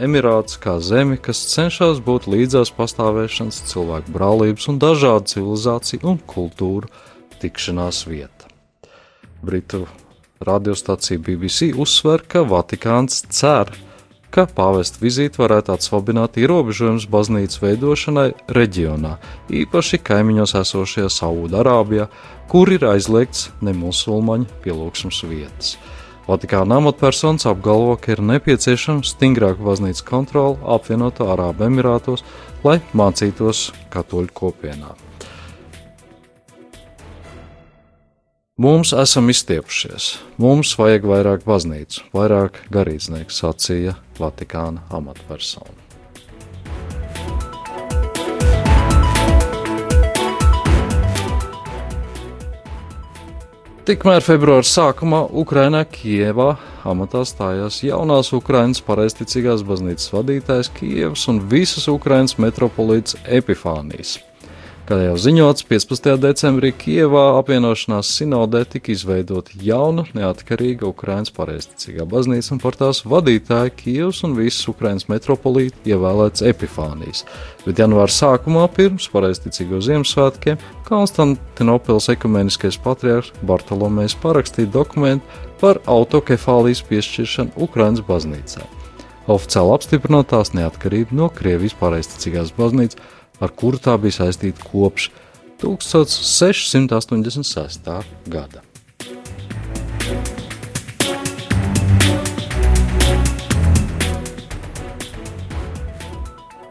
Emirātus kā zemi, kas cenšas būt līdzās pastāvēšanas, cilvēku brālības un dažādu civilizāciju un kultūru tikšanās vieta. Britu radiostacija BBC uzsver, ka Vatikāns cer, ka pāvesta vizīte varētu atsvabināt ierobežojumus baznīcas veidošanai reģionā, īpaši kaimiņos esošajā Saudārābijā, kur ir aizliegts nemusulmaņu pielūgsmes vietas. Vatikāna amatpersonas apgalvo, ka ir nepieciešama stingrāka baznīcas kontrole apvienoto Arābu Emirātos, lai mācītos katoļu kopienā. Mums esam izstiepušies, mums vajag vairāk baznīcu, vairāk garīdznieku, sacīja Vatikāna amatpersona. Tikmēr februāra sākumā Ukrainā Kievā amatā stājās jaunās Ukrainas pareizticīgās baznīcas vadītājs Kievas un visas Ukrainas metropolīts Epifānijas. Kā jau ziņots, 15. decembrī Kievā apvienošanās sinodē tika izveidota jauna, neatkarīga Ukraiņas pareizticīgā baznīca un par tās vadītāju Kievas un visas Ukraiņas metropolīti ievēlēts Epifānijas. Bet janvāra sākumā, pirms pareizticīgo Ziemassvētkiem, Konstantinopils ekumeniskais patriārhs Bartolomejs parakstīja dokumentu par autokefālijas piešķiršanu Ukraiņas baznīcā. Oficiāli apstiprinot tās neatkarību no Krievijas pareizticīgās baznīcas ar kuru tā bija saistīta kopš 1686. gada.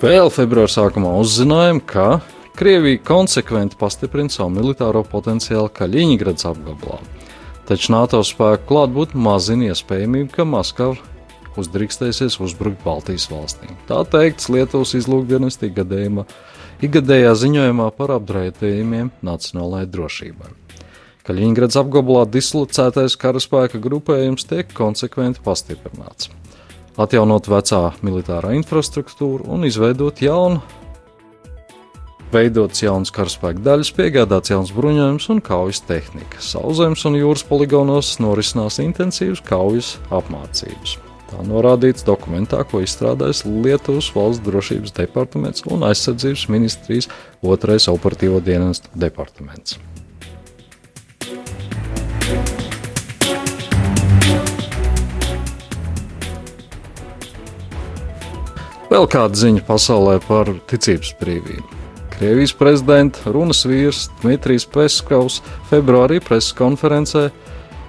Vēl februāra sākumā uzzinājām, ka Krievija konsekventi pastiprina savu militāro potenciālu Kaļiņģerads apgabalā. Taču NATO spēku klātbūtne mazina iespējamību, ka Maskava uzdrīkstēsies uzbrukt Baltijas valstīm. Tā teikts Lietuvas izlūkdienas gadījumā ikgadējā ziņojumā par apdraudējumiem nacionālajai drošībai. Kaļiņgrads apgabalā dislocētais karaspēka grupējums tiek konsekventi pastiprināts. Atjaunot vecā militārā infrastruktūra un izveidot jaunu, veidots jauns karaspēka daļas, piegādāts jauns bruņojums un kaujas tehnika. Sauszemes un jūras poligonos norisinās intensīvas kaujas apmācības. Tā norādīts dokumentā, ko izstrādājis Lietuvas valsts drošības departaments un aizsardzības ministrijas otrais operatīvo dienestu departaments. Vēl kāda ziņa pasaulē par ticības brīvību. Krievijas prezidenta runas vīrs Dmitrijs Peskovs februārī preses konferencē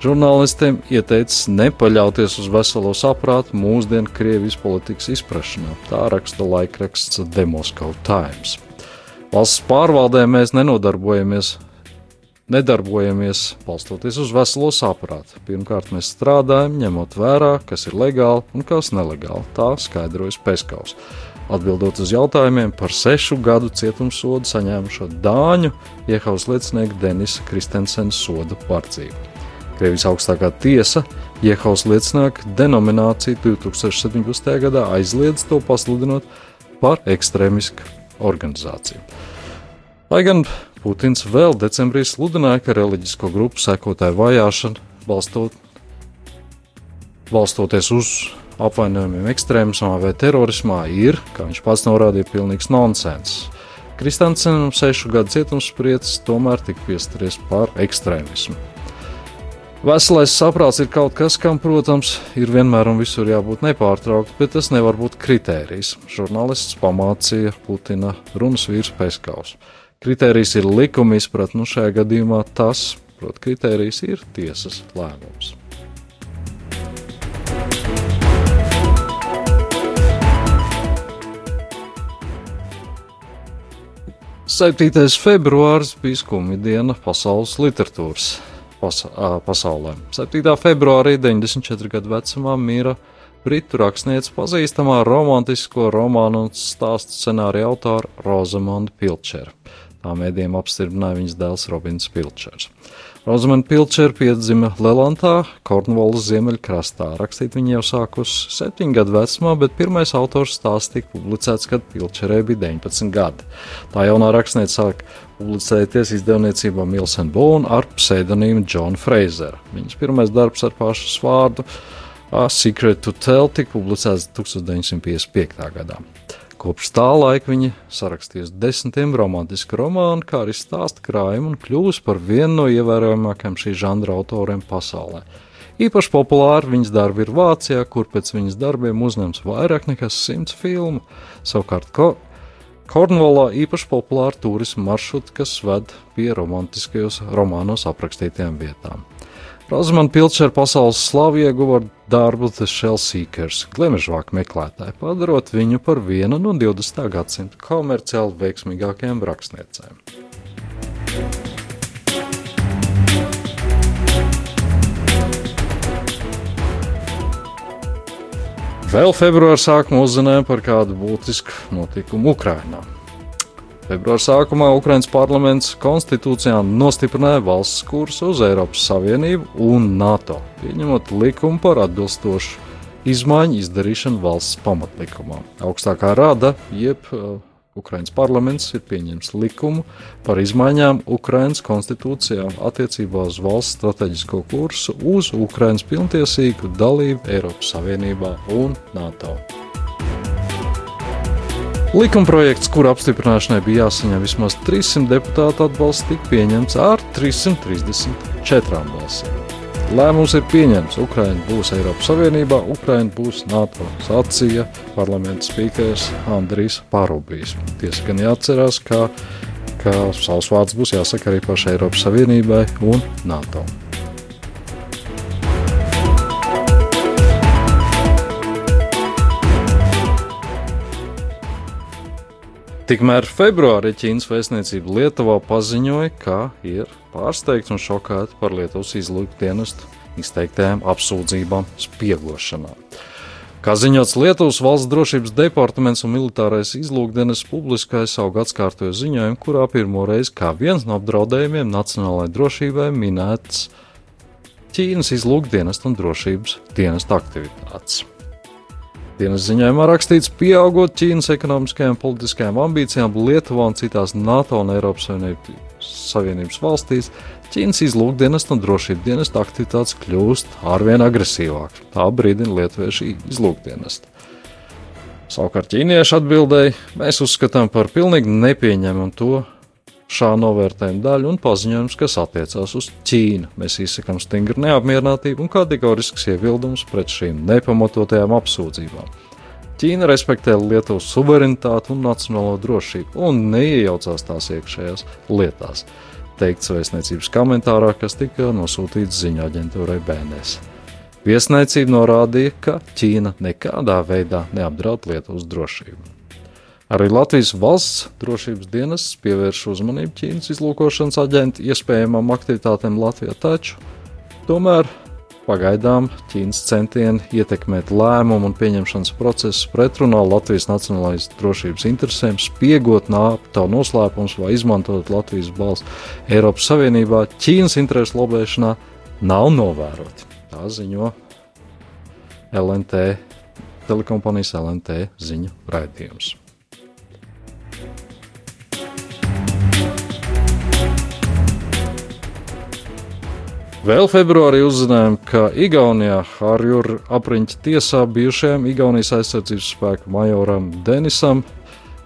Žurnālistiem ieteicis nepaļauties uz veselo saprātu mūsdienu Krievijas politikas izprašanā. Tā raksta laikraksts The Moscow Times. Valsts pārvaldē mēs nenodarbojamies, nedarbojamies balstoties uz veselo saprātu. Pirmkārt, mēs strādājam, ņemot vērā, kas ir legāli un kas nelegāli. Tā skaidrojas Peskaus. Atbildot uz jautājumiem par sešu gadu cietumsodu saņēmušo Dāņu iehaus liecinieku Denisa Kristensena sodu pārdzību. Krievijas augstākā tiesa Jehovas liecinieku denomināciju 2017. gadā aizliedz to pasludinot par ekstrēmisku organizāciju. Lai gan Putins vēl decembrī sludināja, ka reliģisko grupu sekotāju vajāšana balstot, balstoties uz apvainojumiem ekstrēmismā vai terorismā ir, kā viņš pats norādīja, pilnīgs nonsens. Kristiansenam sešu gadu cietumspriedzes tomēr tika piestaries par ekstrēmismu. Veselais saprāts ir kaut kas, kam, protams, ir vienmēr un visur jābūt nepārtraukti, bet tas nevar būt kritērijs. Žurnālists pamācīja Putina runas vīrs Peskaus. Kritērijs ir likuma izpratne, nu šajā gadījumā tas, protams, kritērijs ir tiesas lēmums. Septītais februāris bija skumja diena pasaules literatūras pasa pasaulē. 7. februārī 94 gadu vecumā mira britu rakstniece pazīstamā romantisko romānu un stāstu scenārija autora Rozamonda Pilčera. Tā mēdījiem apstiprināja viņas dēls Robins Pilčers. Rozamanda Pilčera piedzima Lelantā, Kornvolas ziemeļkrastā. Rakstīt viņa jau sākusi septiņu gadu vecumā, bet pirmais autors stāsts tika publicēts, kad Pilčerē bija 19 gadi. Tā jaunā rakstniece sāk publicēties izdevniecībā Milsen Bone ar pseidonīmu John Fraser. Viņas pirmais darbs ar pašu vārdu A Secret to Tell tika publicēts 1955. gadā. Kopš tā laika viņa sarakstījusi desmitiem romantisku romānu, kā arī stāstu krājumu un kļuvusi par vienu no ievērojamākajiem šī žanra autoriem pasaulē. Īpaši populāri viņas darbi ir Vācijā, kur pēc viņas darbiem uzņemts vairāk nekā simts filmu. Savukārt, ko Kornvolā īpaši populāri turismu maršruti, kas ved pie romantiskajos romānos aprakstītajām vietām. Rozmana Pilčera pasaules slavu ieguva ar darbu The Shell Seekers, glemežvāku meklētāju, padarot viņu par vienu no 20. gadsimta komerciāli veiksmīgākajām rakstniecēm. Vēl februāra sākumā uzzinājām par kādu būtisku notikumu Ukrajinā. Februāra sākumā Ukraiņas parlaments konstitūcijā nostiprināja valsts kursu uz Eiropas Savienību un NATO, pieņemot likumu par atbilstošu izmaiņu izdarīšanu valsts pamatlikumā. Augstākā rada, jeb uh, Ukraiņas parlaments ir pieņēmis likumu par izmaiņām Ukraiņas konstitūcijā attiecībā uz valsts strateģisko kursu uz Ukraiņas pilntiesīgu dalību Eiropas Savienībā un NATO. Likumprojekts, kura apstiprināšanai bija jāsaņem vismaz 300 deputātu atbalsts, tika pieņemts ar 334 balsīm. Lēmums ir pieņemts. Ukraiņa būs Eiropas Savienībā, Ukraiņa būs NATO. Sacīja parlamenta spīkers Andrijs Pārubijs. Tiesa gan jāatcerās, ka, ka savs vārds būs jāsaka arī pašai Eiropas Savienībai un NATO. Tikmēr februārī Ķīnas vēstniecība Lietuvā paziņoja, ka ir pārsteigts un šokēts par Lietuvas izlūku dienestu izteiktajām apsūdzībām spiegošanā. Kā ziņots, Lietuvas valsts drošības departaments un militārais izlūkdienas publiskais savu gadskārtoju ziņojumu, kurā pirmo reizi kā viens no apdraudējumiem nacionālajai drošībai minēts Ķīnas izlūkdienas un drošības dienesta aktivitātes. Dienas ziņojumā rakstīts, pieaugot Ķīnas ekonomiskajām un politiskajām ambīcijām Lietuvā un citās NATO un Eiropas Savienības valstīs, Ķīnas izlūkdienas un drošības dienesta aktivitātes kļūst arvien agresīvākas. Tā brīdina lietuviešu izlūkdienesta. Savukārt ķīnieši atbildēja, mēs uzskatām par pilnīgi nepieņemamu to, šā novērtējuma daļa un paziņojums, kas attiecās uz Ķīnu. Mēs izsakām stingru neapmierinātību un kategorisks iebildums pret šīm nepamatotajām apsūdzībām. Ķīna respektē Lietuvas suverenitāti un nacionālo drošību un neiejaucās tās iekšējās lietās. Teikts vēstniecības komentārā, kas tika nosūtīts ziņā aģentūrai BNS. Viesniecība norādīja, ka Ķīna nekādā veidā neapdraud Lietuvas drošību. Arī Latvijas valsts drošības dienas pievērš uzmanību Ķīnas izlūkošanas aģentu iespējamām aktivitātēm Latvijā, taču tomēr pagaidām Ķīnas centieni ietekmēt lēmumu un pieņemšanas procesu pretrunā Latvijas nacionālajās drošības interesēm, spiegot NATO noslēpumus vai izmantot Latvijas balstu Eiropas Savienībā, Ķīnas interesu lobēšanā nav novēroti. Tā ziņo LNT telekompanijas LNT ziņu raidījums. Vēl februārī uzzinājām, ka Igaunijā Hārjūra apriņķa tiesā bijušajam Igaunijas aizsardzības spēku majoram Denisam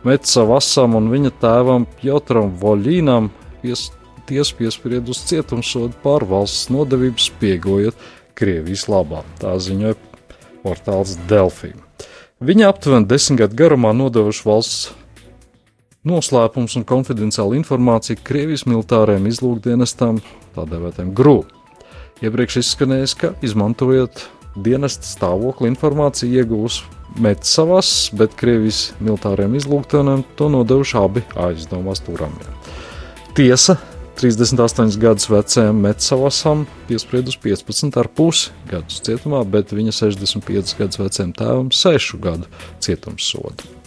Metsavasam un viņa tēvam Piotram Voļīnam pies, tiesa piespried uz cietumsodu par valsts nodevību spiegojot Krievijas labā. Tā ziņoja portāls Delfī. Viņa aptuveni desmit gadu garumā nodevuši valsts noslēpums un konfidenciālu informāciju Krievijas militārajiem izlūkdienestam, tā dēvētiem grūti. Iepriekš izskanējis, ka izmantojot dienesta stāvokli informāciju iegūs Metsavas, bet Krievijas militāriem izlūgteniem to nodevuši abi aizdomās turamie. Tiesa 38 gadus vecajam Metsavasam piespriedus 15,5 gadus cietumā, bet viņa 65 gadus vecajam tēvam 6 gadu cietumsodu.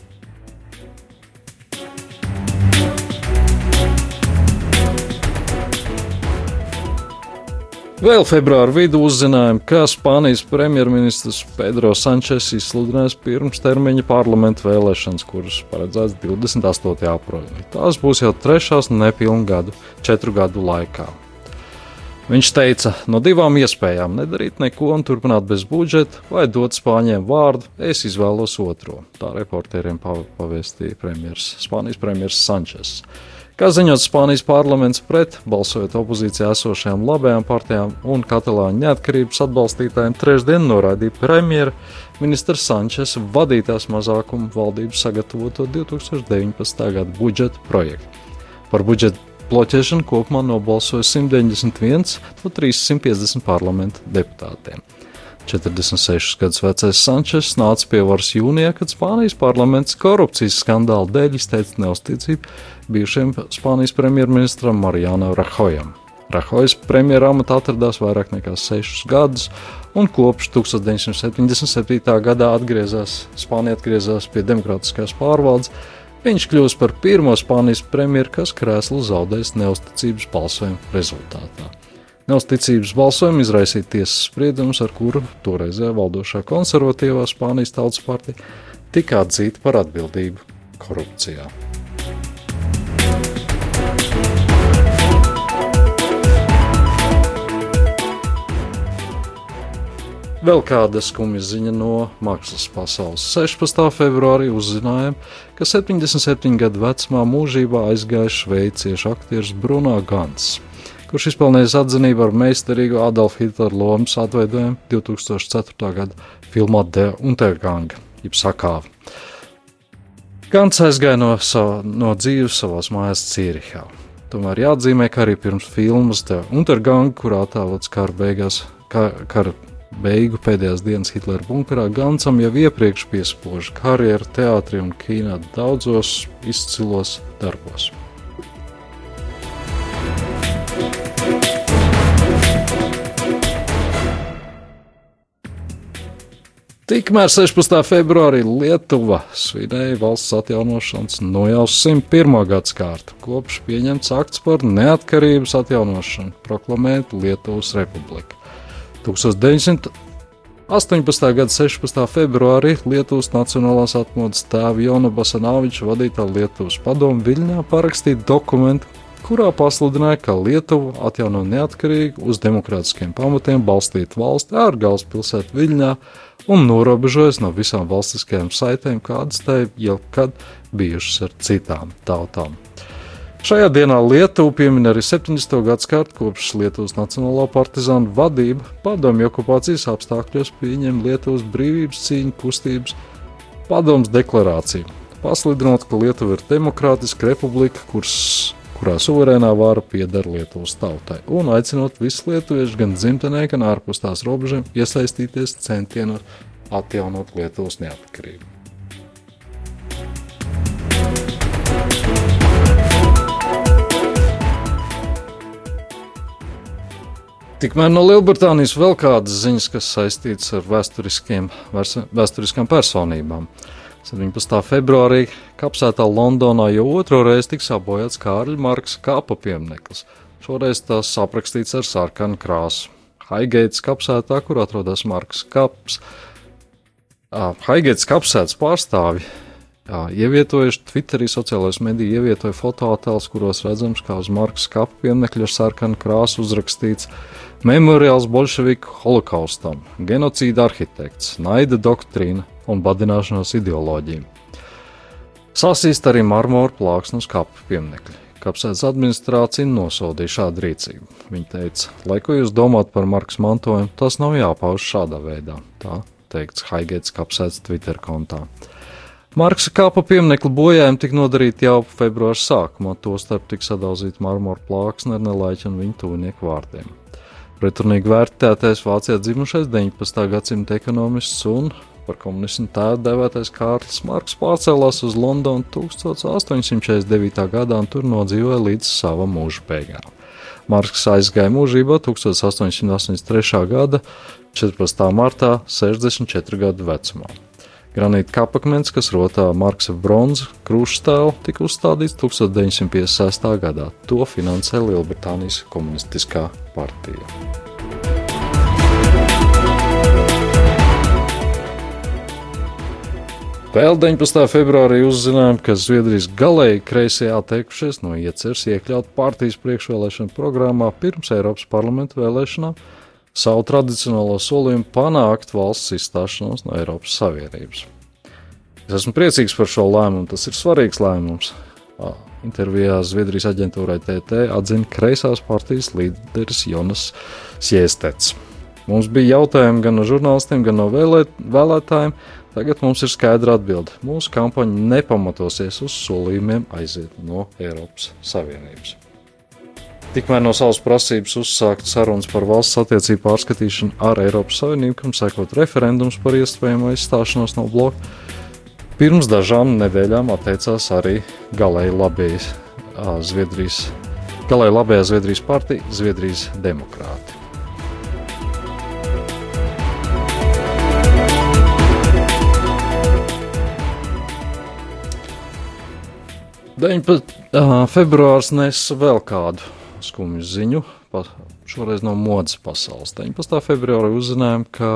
Vēl februāra vidū uzzinājām, ka Spānijas premjerministrs Pedro Sančes izsludinās pirmstermiņa parlamentu vēlēšanas, kuras paredzētas 28. aprīlī. Tās būs jau trešās nepilnu gadu, četru gadu laikā. Viņš teica, no divām iespējām - nedarīt neko un turpināt bez budžeta, vai dot spāņiem vārdu, es izvēlos otro. Tā reportieriem pavēstīja premjers, Spānijas premjerministrs Sančes. Kā ziņots, Spānijas parlaments pret, balsojot opozīcijā esošajām labajām partijām un katalāņu neatkarības atbalstītājiem, trešdien noraidīja premjera ministra Sančes vadītās mazākuma valdības sagatavoto 2019. gada budžeta projektu. Par budžeta bloķēšanu kopumā nobalsoja 191 no 350 parlamenta deputātiem. 46 gadus vecais Sančes nāca pie varas jūnijā, kad Spānijas parlaments korupcijas skandāla dēļ izteica neusticību bijušajam Spānijas premjerministram Marijānam Rahojam. Rahojas premjera amatā atradās vairāk nekā 6 gadus, un kopš 1977. gadā atgriezās, Spānija atgriezās pie demokrātiskās pārvaldes. Viņš kļūst par pirmo Spānijas premjeru, kas krēslu zaudējis neusticības balsojuma rezultātā. Neusticības balsojumu izraisīja tiesas spriedums, ar kuru toreizējā valdošā konservatīvā Spānijas tautas partija tika atzīta par atbildību korupcijā. Vēl kāda skumja ziņa no mākslas pasaules. 16. februārī uzzinājām, ka 77 gadu vecumā mūžībā aizgāja šveiciešu aktieris Bruno Gans, kurš izpelnījis atzinību ar meistarīgu Adolfu Hitleru lomas atveidojumu 2004. gada filmā De Untergang, jeb sakāvi. Gans aizgāja no, sava, no dzīves savās mājās Cīrihā. Tomēr jāatzīmē, ka arī pirms filmas De Untergang, kurā tēlots kara beigās, kara beigu pēdējās dienas Hitlera bunkurā, Gansam jau iepriekš piespoža karjeru teātrī un kīnā daudzos izcilos darbos. Tikmēr 16. februārī Lietuva svinēja valsts atjaunošanas nojaus 101. gadsimtu, kopš pieņemts akts par neatkarības atjaunošanu, proklamēt Lietuvas republiku. 1918. gada 16. februārī Lietuvas Nacionālās atmodas tēva Jona Basanaviča vadītā Lietuvas padoma Viļņā parakstīja dokumentu, kurā pasludināja, ka Lietuva atjauno neatkarīgu uz demokrātiskiem pamatiem balstītu valsti ar galvaspilsētu Viļņā un norobežojas no visām valstiskajām saitēm, kādas tai jebkad bijušas ar citām tautām. Šajā dienā Lietuva piemin arī 70. gadsimtu kopš Lietuvas Nacionālā partizānu vadība padomju okupācijas apstākļos pieņem Lietuvas brīvības cīņu kustības padomus deklarāciju, pasludinot, ka Lietuva ir demokrātiska republika, kuras, kurā suverēnā vara pieder Lietuvas tautai, un aicinot visus lietuviešus gan dzimtenē, gan ārpus tās robežām iesaistīties centienos atjaunot Lietuvas neatkarību. Tikmēr no Lielbritānijas vēl kādas ziņas, kas saistītas ar vēsturiskām personībām. 17. februārī kapsētā Londonā jau otro reizi tiks apbojāts Kārļa Marks kāpa piemineklis. Šoreiz tas aprakstīts ar sarkanu krāsu. Haigeits kapsētā, kur atrodas Marks Kaps. Haigeits kapsētas pārstāvi ievietojuši Twitterī, sociālajos medijos, ievietoja fotoattēlus, kuros redzams, kā uz Marka skatu pieminiekļa ar sarkanu krāsu uzrakstīts Memoriāls bolševiku holokaustam, genocīda arhitekts, naida doktrīna un badināšanās ideoloģija. Sasīst arī marmora plāksnes kapu pieminekļi. Kapsētas administrācija nosodīja šādu rīcību. Viņa teica, lai ko jūs domājat par Marks mantojumu, tas nav jāpauž šādā veidā. Tā teikts Haigēts kapsētas Twitter kontā. Marksa kāpa pieminiekta bojājumi tika nodarīti jau februāra sākumā, tostarp tika sadalzīta marmora plāksne ar nelaiķu un viņa tuvinieku vārdiem. Pretrunīgi vērtētais Vācijā dzimušais 19. gadsimta ekonomists un par komunismu tēvu devētais Kārlis Marks pārcēlās uz Londonu 1849. gadā un tur nodzīvoja līdz sava mūža beigām. Marks aizgāja mūžībā 1883. gada 14. martā, 64 gadu vecumā. Granīta kapakmens, kas rotā Marksa bronzas krustēlu, tika uzstādīts 1956. gadā. To finansē Lielbritānijas komunistiskā partija. Vēl 19. februārī uzzinājām, ka Zviedrijas galēji kreisie atteikušies no ieceres iekļaut partijas priekšvēlēšanu programmā pirms Eiropas parlamenta vēlēšanām savu tradicionālo solījumu panākt valsts izstāšanos no Eiropas Savienības. Es esmu priecīgs par šo lēmumu, tas ir svarīgs lēmums. Intervijā Zviedrijas aģentūrai TT atzina kreisās partijas līderis Jonas Siestets. Mums bija jautājumi gan no žurnālistiem, gan no vēlēt, vēlētājiem. Tagad mums ir skaidra atbilde. Mūsu kampaņa nepamatosies uz solījumiem aiziet no Eiropas Savienības. Tikmēr no savas prasības uzsākt sarunas par valsts attiecību pārskatīšanu ar Eiropas Savienību, kam sekot referendums par iespējamo izstāšanos no bloka. Pirms dažām nedēļām atteicās arī galēji labējais Zviedrijas, galēji labējā Zviedrijas partija, Zviedrijas demokrāti. Februārs nesa vēl kādu skumju ziņu, šoreiz no modes pasaules. 19. februārī uzzinājām, ka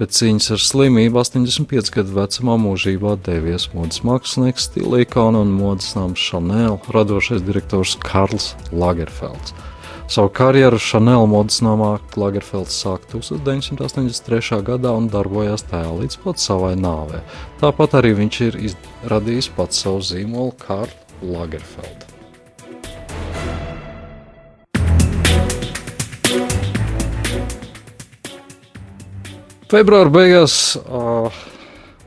pēc cīņas ar slimību 85 gadu vecumā mūžībā devies modes mākslinieks, stilīkona un modes nams Chanel radošais direktors Karls Lagerfelds. Savu karjeru Chanel modes namā Lagerfelds sāka 1983. gadā un darbojās tajā līdz pat savai nāvei. Tāpat arī viņš ir radījis pats savu zīmolu Karlu Lagerfeldu. Februāra beigās uh,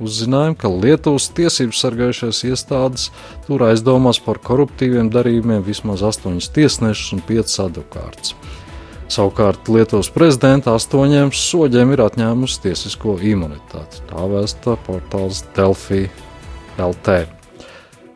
uzzinājām, ka Lietuvas tiesību sargājušās iestādes tur aizdomās par koruptīviem darījumiem vismaz astoņas tiesnešus un piecas advokātus. Savukārt Lietuvas prezidenta astoņiem soļiem ir atņēmusi tiesisko imunitāti. Tā vēsta portāls Delfī LT.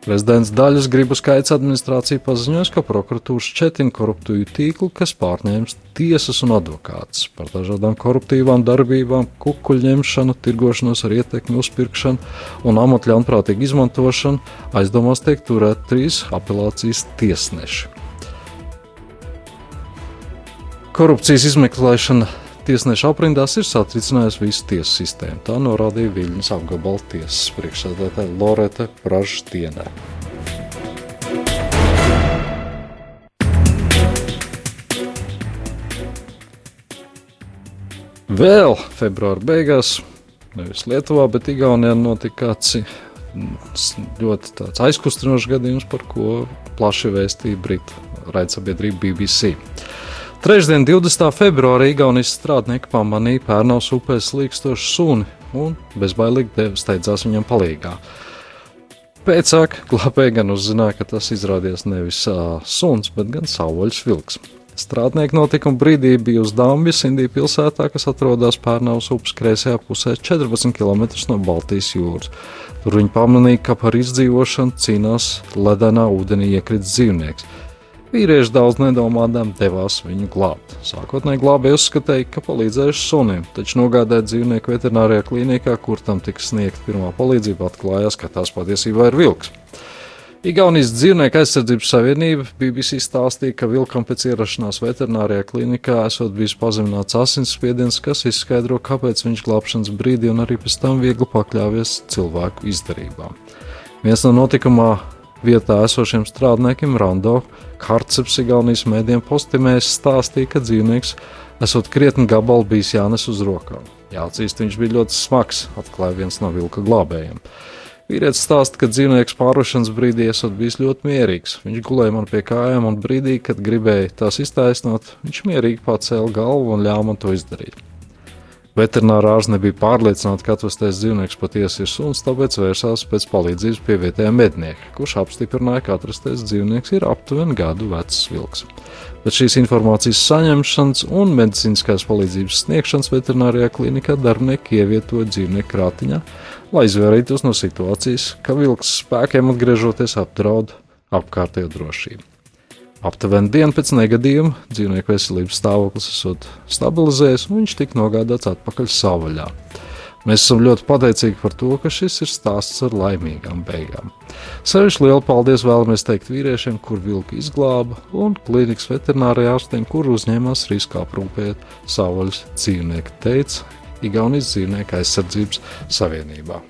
Prezidents Daļas gribu skaits administrācija paziņoja, ka prokuratūra šķetina koruptīvu tīklu, kas pārņēmis tiesas un advokātus par dažādām koruptīvām darbībām, kukuļņemšanu, tirgošanos ar ietekmi, uzpirkšanu un amatu ļaunprātīgu izmantošanu. Aizdomās tiek turēt trīs apelācijas tiesneši. Korupcijas izmeklēšana tiesneša aprindās ir satricinājusi visu tiesu sistēmu. Tā norādīja Viļņas apgabala tiesas priekšsēdētāja Loreta Pražstienē. Vēl februāra beigās, nevis Lietuvā, bet Igaunijā notika kāds ļoti aizkustinošs gadījums, par ko plaši vēstīja Britu raidsabiedrība BBC. Trešdien, 20. februārī, Igaunijas strādnieki pamanīja Pērnaus upē slīkstošu suni un bezbailīgi steidzās viņam palīgā. Pēcāk glābēji gan uzzināja, ka tas izrādījās nevis uh, suns, bet gan savvaļas vilks. Strādnieki notikuma brīdī bija uz Dambijas, Indijas pilsētā, kas atrodas Pērnaus upes kreisajā pusē, 14 km no Baltijas jūras. Tur viņi pamanīja, ka par izdzīvošanu cīnās ledenā ūdenī iekrits dzīvnieks. Vīrieši daudz nedomādām devās viņu glābt. Sākotnēji glābēji uzskatīja, ka palīdzējuši sunim, taču nogādāt dzīvnieku veterinārijā klīnikā, kur tam tika sniegta pirmā palīdzība, atklājās, ka tās patiesībā ir vilks. Igaunijas dzīvnieku aizsardzības savienība BBC stāstīja, ka vilkam pēc ierašanās veterinārijā klinikā esot bijis pazemināts asinsspiediens, kas izskaidro, kāpēc viņš glābšanas brīdī un arī pēc tam viegli pakļāvies cilvēku izdarībām. Viens no notikumā Vietā esošiem strādniekiem Rando Harceps Igaunijas mēdiem postimēs stāstīja, ka dzīvnieks esot krietni gabalu bijis jānes uz rokām. Jāatzīst, viņš bija ļoti smags, atklāja viens no vilka glābējiem. Vīrietis stāsta, ka dzīvnieks pārvešanas brīdī esot bijis ļoti mierīgs. Viņš gulēja man pie kājām, un brīdī, kad gribēja tās iztaisnot, viņš mierīgi pacēla galvu un ļāva man to izdarīt. Veterinārā ārsts nebija pārliecināts, ka atvestais dzīvnieks patiesi ir suns, tāpēc vērsās pēc palīdzības pie vietējā mednieka, kurš apstiprināja, ka atrastais dzīvnieks ir aptuveni gadu vecs vilks. Pēc šīs informācijas saņemšanas un medicīniskās palīdzības sniegšanas veterinārijā klinikā darbinieki ievietoja dzīvnieku krātiņā, lai izvairītos no situācijas, ka vilks spēkiem atgriežoties apdraud apkārtējo drošību. Aptuveni dienu pēc negadījuma dzīvnieku veselības stāvoklis esot stabilizējies, un viņš tika nogādāts atpakaļ savvaļā. Mēs esam ļoti pateicīgi par to, ka šis ir stāsts ar laimīgām beigām. Sevišķi lielu paldies vēlamies teikt vīriešiem, kur vilku izglāba, un klīnikas veterinārijā ārstiem, kur uzņēmās risku aprūpēt savvaļas dzīvnieku, teica Igaunijas dzīvnieku aizsardzības savienībā.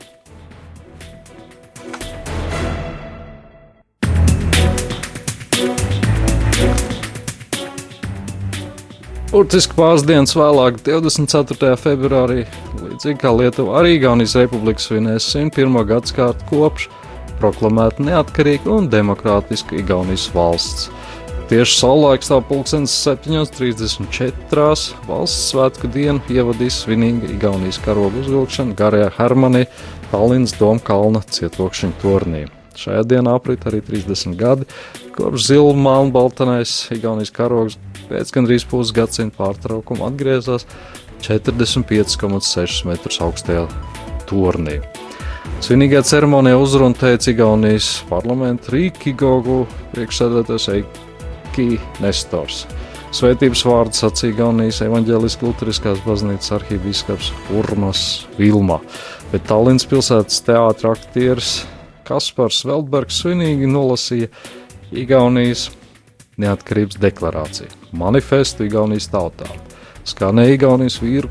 Burtiski pāris dienas vēlāk, 24. februārī, līdzīgi kā Lietuva, arī Igaunijas Republika svinēs 101. gadsimtu kopš proklamēta neatkarīga un demokrātiska Igaunijas valsts. Tieši saulēks tā pulkstenis 7.34. valsts svētku dienu ievadīs svinīga Igaunijas karoga uzvilkšana garajā Hermanī Tallinas Domkalna cietokšņa turnī. Šajā dienā aprit arī 30 gadi, kopš zila melnbaltanais Igaunijas karogs pēc gandrīz pusgadsimta pārtraukuma atgriezās 45,6 metrus augstajā turnī. Svinīgajā ceremonijā uzrunu teica Igaunijas parlamenta Rīkigogu priekšsēdētājs Eiki Nestors. Svētības vārdu sacīja Igaunijas evaņģēliskās Lutheriskās baznīcas arhīvīskaps Urmas Vilma, bet Tallinas pilsētas teātra aktieris Kaspars Veldbergs svinīgi nolasīja Igaunijas neatkarības deklarāciju, manifestu Igaunijas tautām. Skanēja Igaunijas vīru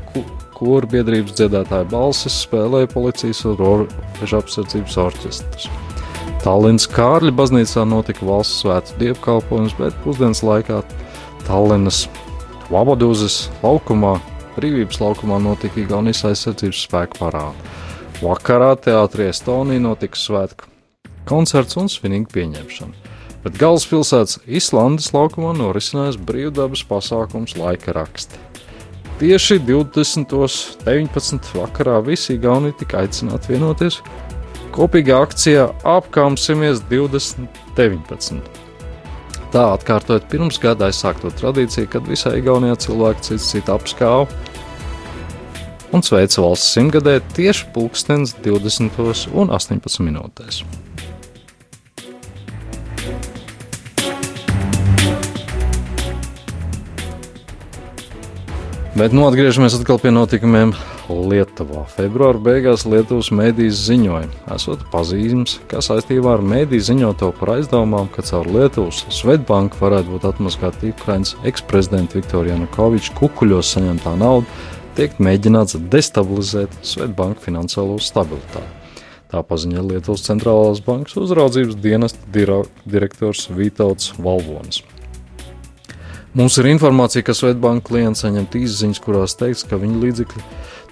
koru biedrības dziedātāja balsis, spēlēja policijas un robežu apsardzības orķestrs. Tallinas Kārļa baznīcā notika valsts svētku dievkalpojums, bet pusdienas laikā Tallinas Vabadūzes laukumā, brīvības laukumā notika Igaunijas aizsardzības spēku parāda. Vakarā teātrī Estonija notika svētku koncerts un svinīga pieņemšana. Bet galvaspilsētas Islandes laukumā norisinājās brīvdabas pasākums laika raksti. Tieši 20.19. vakarā visi Igauni tika aicināti vienoties kopīgā akcijā Apkāpsimies 2019. Tā atkārtojot pirms gada aizsākto tradīciju, kad visā Igaunijā cilvēki cits citu apskāva un sveica valsts simtgadē tieši pulkstenis 20 un 18 minūtēs. Bet nu atgriežamies atkal pie notikumiem Lietuvā. Februāra beigās Lietuvas mēdīs ziņoja, esot pazīmes, ka saistībā ar mēdī ziņoto par aizdomām, ka caur Lietuvas Svetbanku varētu būt atmaskāta Ukrainas eksprezidenta Viktorija Janukoviča kukuļos saņemtā nauda, tiek mēģināts destabilizēt Svetbanku finansiālo stabilitāti. Tā paziņoja Lietuvas centrālās bankas uzraudzības dienesta direktors Vītauts Valvonis. Mums ir informācija, ka Svetbanka klients saņem izziņas, kurās teikts, ka viņa līdzekļi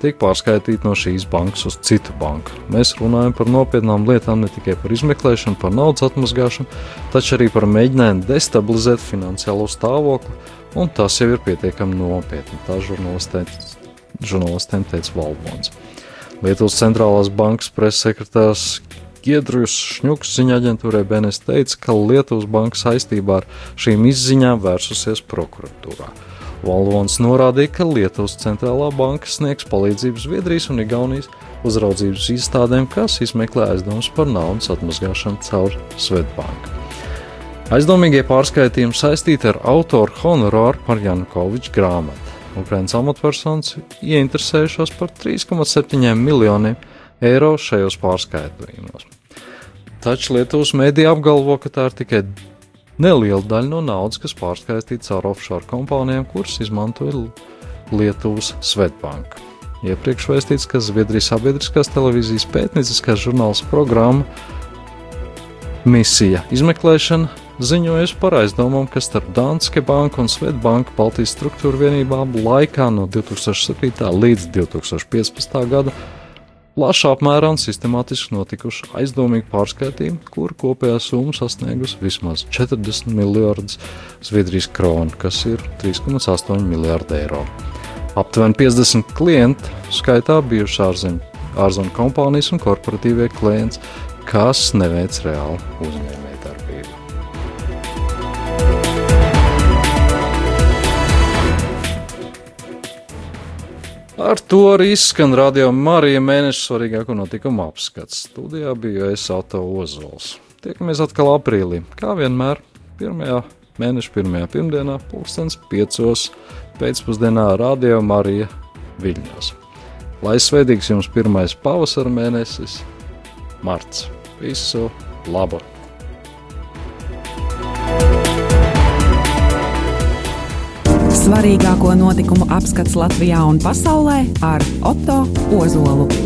tiek pārskaitīti no šīs bankas uz citu banku. Mēs runājam par nopietnām lietām, ne tikai par izmeklēšanu, par naudas atmazgāšanu, taču arī par mēģinājumu destabilizēt finansiālo stāvokli, un tas jau ir pietiekami nopietni. Tā žurnālistiem teica Valbons. Lietuvas centrālās bankas preses sekretārs Giedrus Šņuks ziņā aģentūrai BNS teica, ka Lietuvas banka saistībā ar šīm izziņām vērsusies prokuratūrā. Valvons norādīja, ka Lietuvas centrālā banka sniegs palīdzību Zviedrijas un Igaunijas uzraudzības iestādēm, kas izmeklē aizdomas par naudas atmazgāšanu caur Svetbanku. Aizdomīgie pārskaitījumi saistīti ar autoru honorāru par Janukoviča grāmatu. Ukraiņas amatpersonas ieinteresējušās par 3,7 miljoniem eiro šajos pārskaitījumos. Taču Lietuvas mēdī apgalvo, ka tā ir tikai neliela daļa no naudas, kas pārskaitīta caur offshore kompānijām, kuras izmantoja Lietuvas Svetbanka. Iepriekš vēstīts, ka Zviedrijas sabiedriskās televīzijas pētnieciskās žurnāls programma Misija izmeklēšana ziņojusi par aizdomām, ka starp Danske banku un Svetbanku Baltijas struktūra vienībām laikā no 2007. līdz 2015. gada plašā apmērā un sistemātiski notikuši aizdomīgi pārskaitījumi, kuru kopējā summa sasniegusi vismaz 40 miljardus Zviedrijas kronu, kas ir 3,8 miljardi eiro. Aptuveni 50 klienti, skaitā bijuši ārzemju ārzem kompānijas un korporatīvie klienti, kas neveic reāli uzņēmumu. Ar to arī izskan radio Marija mēneša svarīgāko notikumu apskats. Studijā bija es Auto Ozols. Tiekamies atkal aprīlī, kā vienmēr, pirmajā mēneša pirmajā pirmdienā, pulkstens piecos pēcpusdienā radio Marija Viļņos. Lai svētīgs jums pirmais pavasara mēnesis, marts. Visu labu! Svarīgāko notikumu apskats Latvijā un pasaulē ar Otto Ozolu.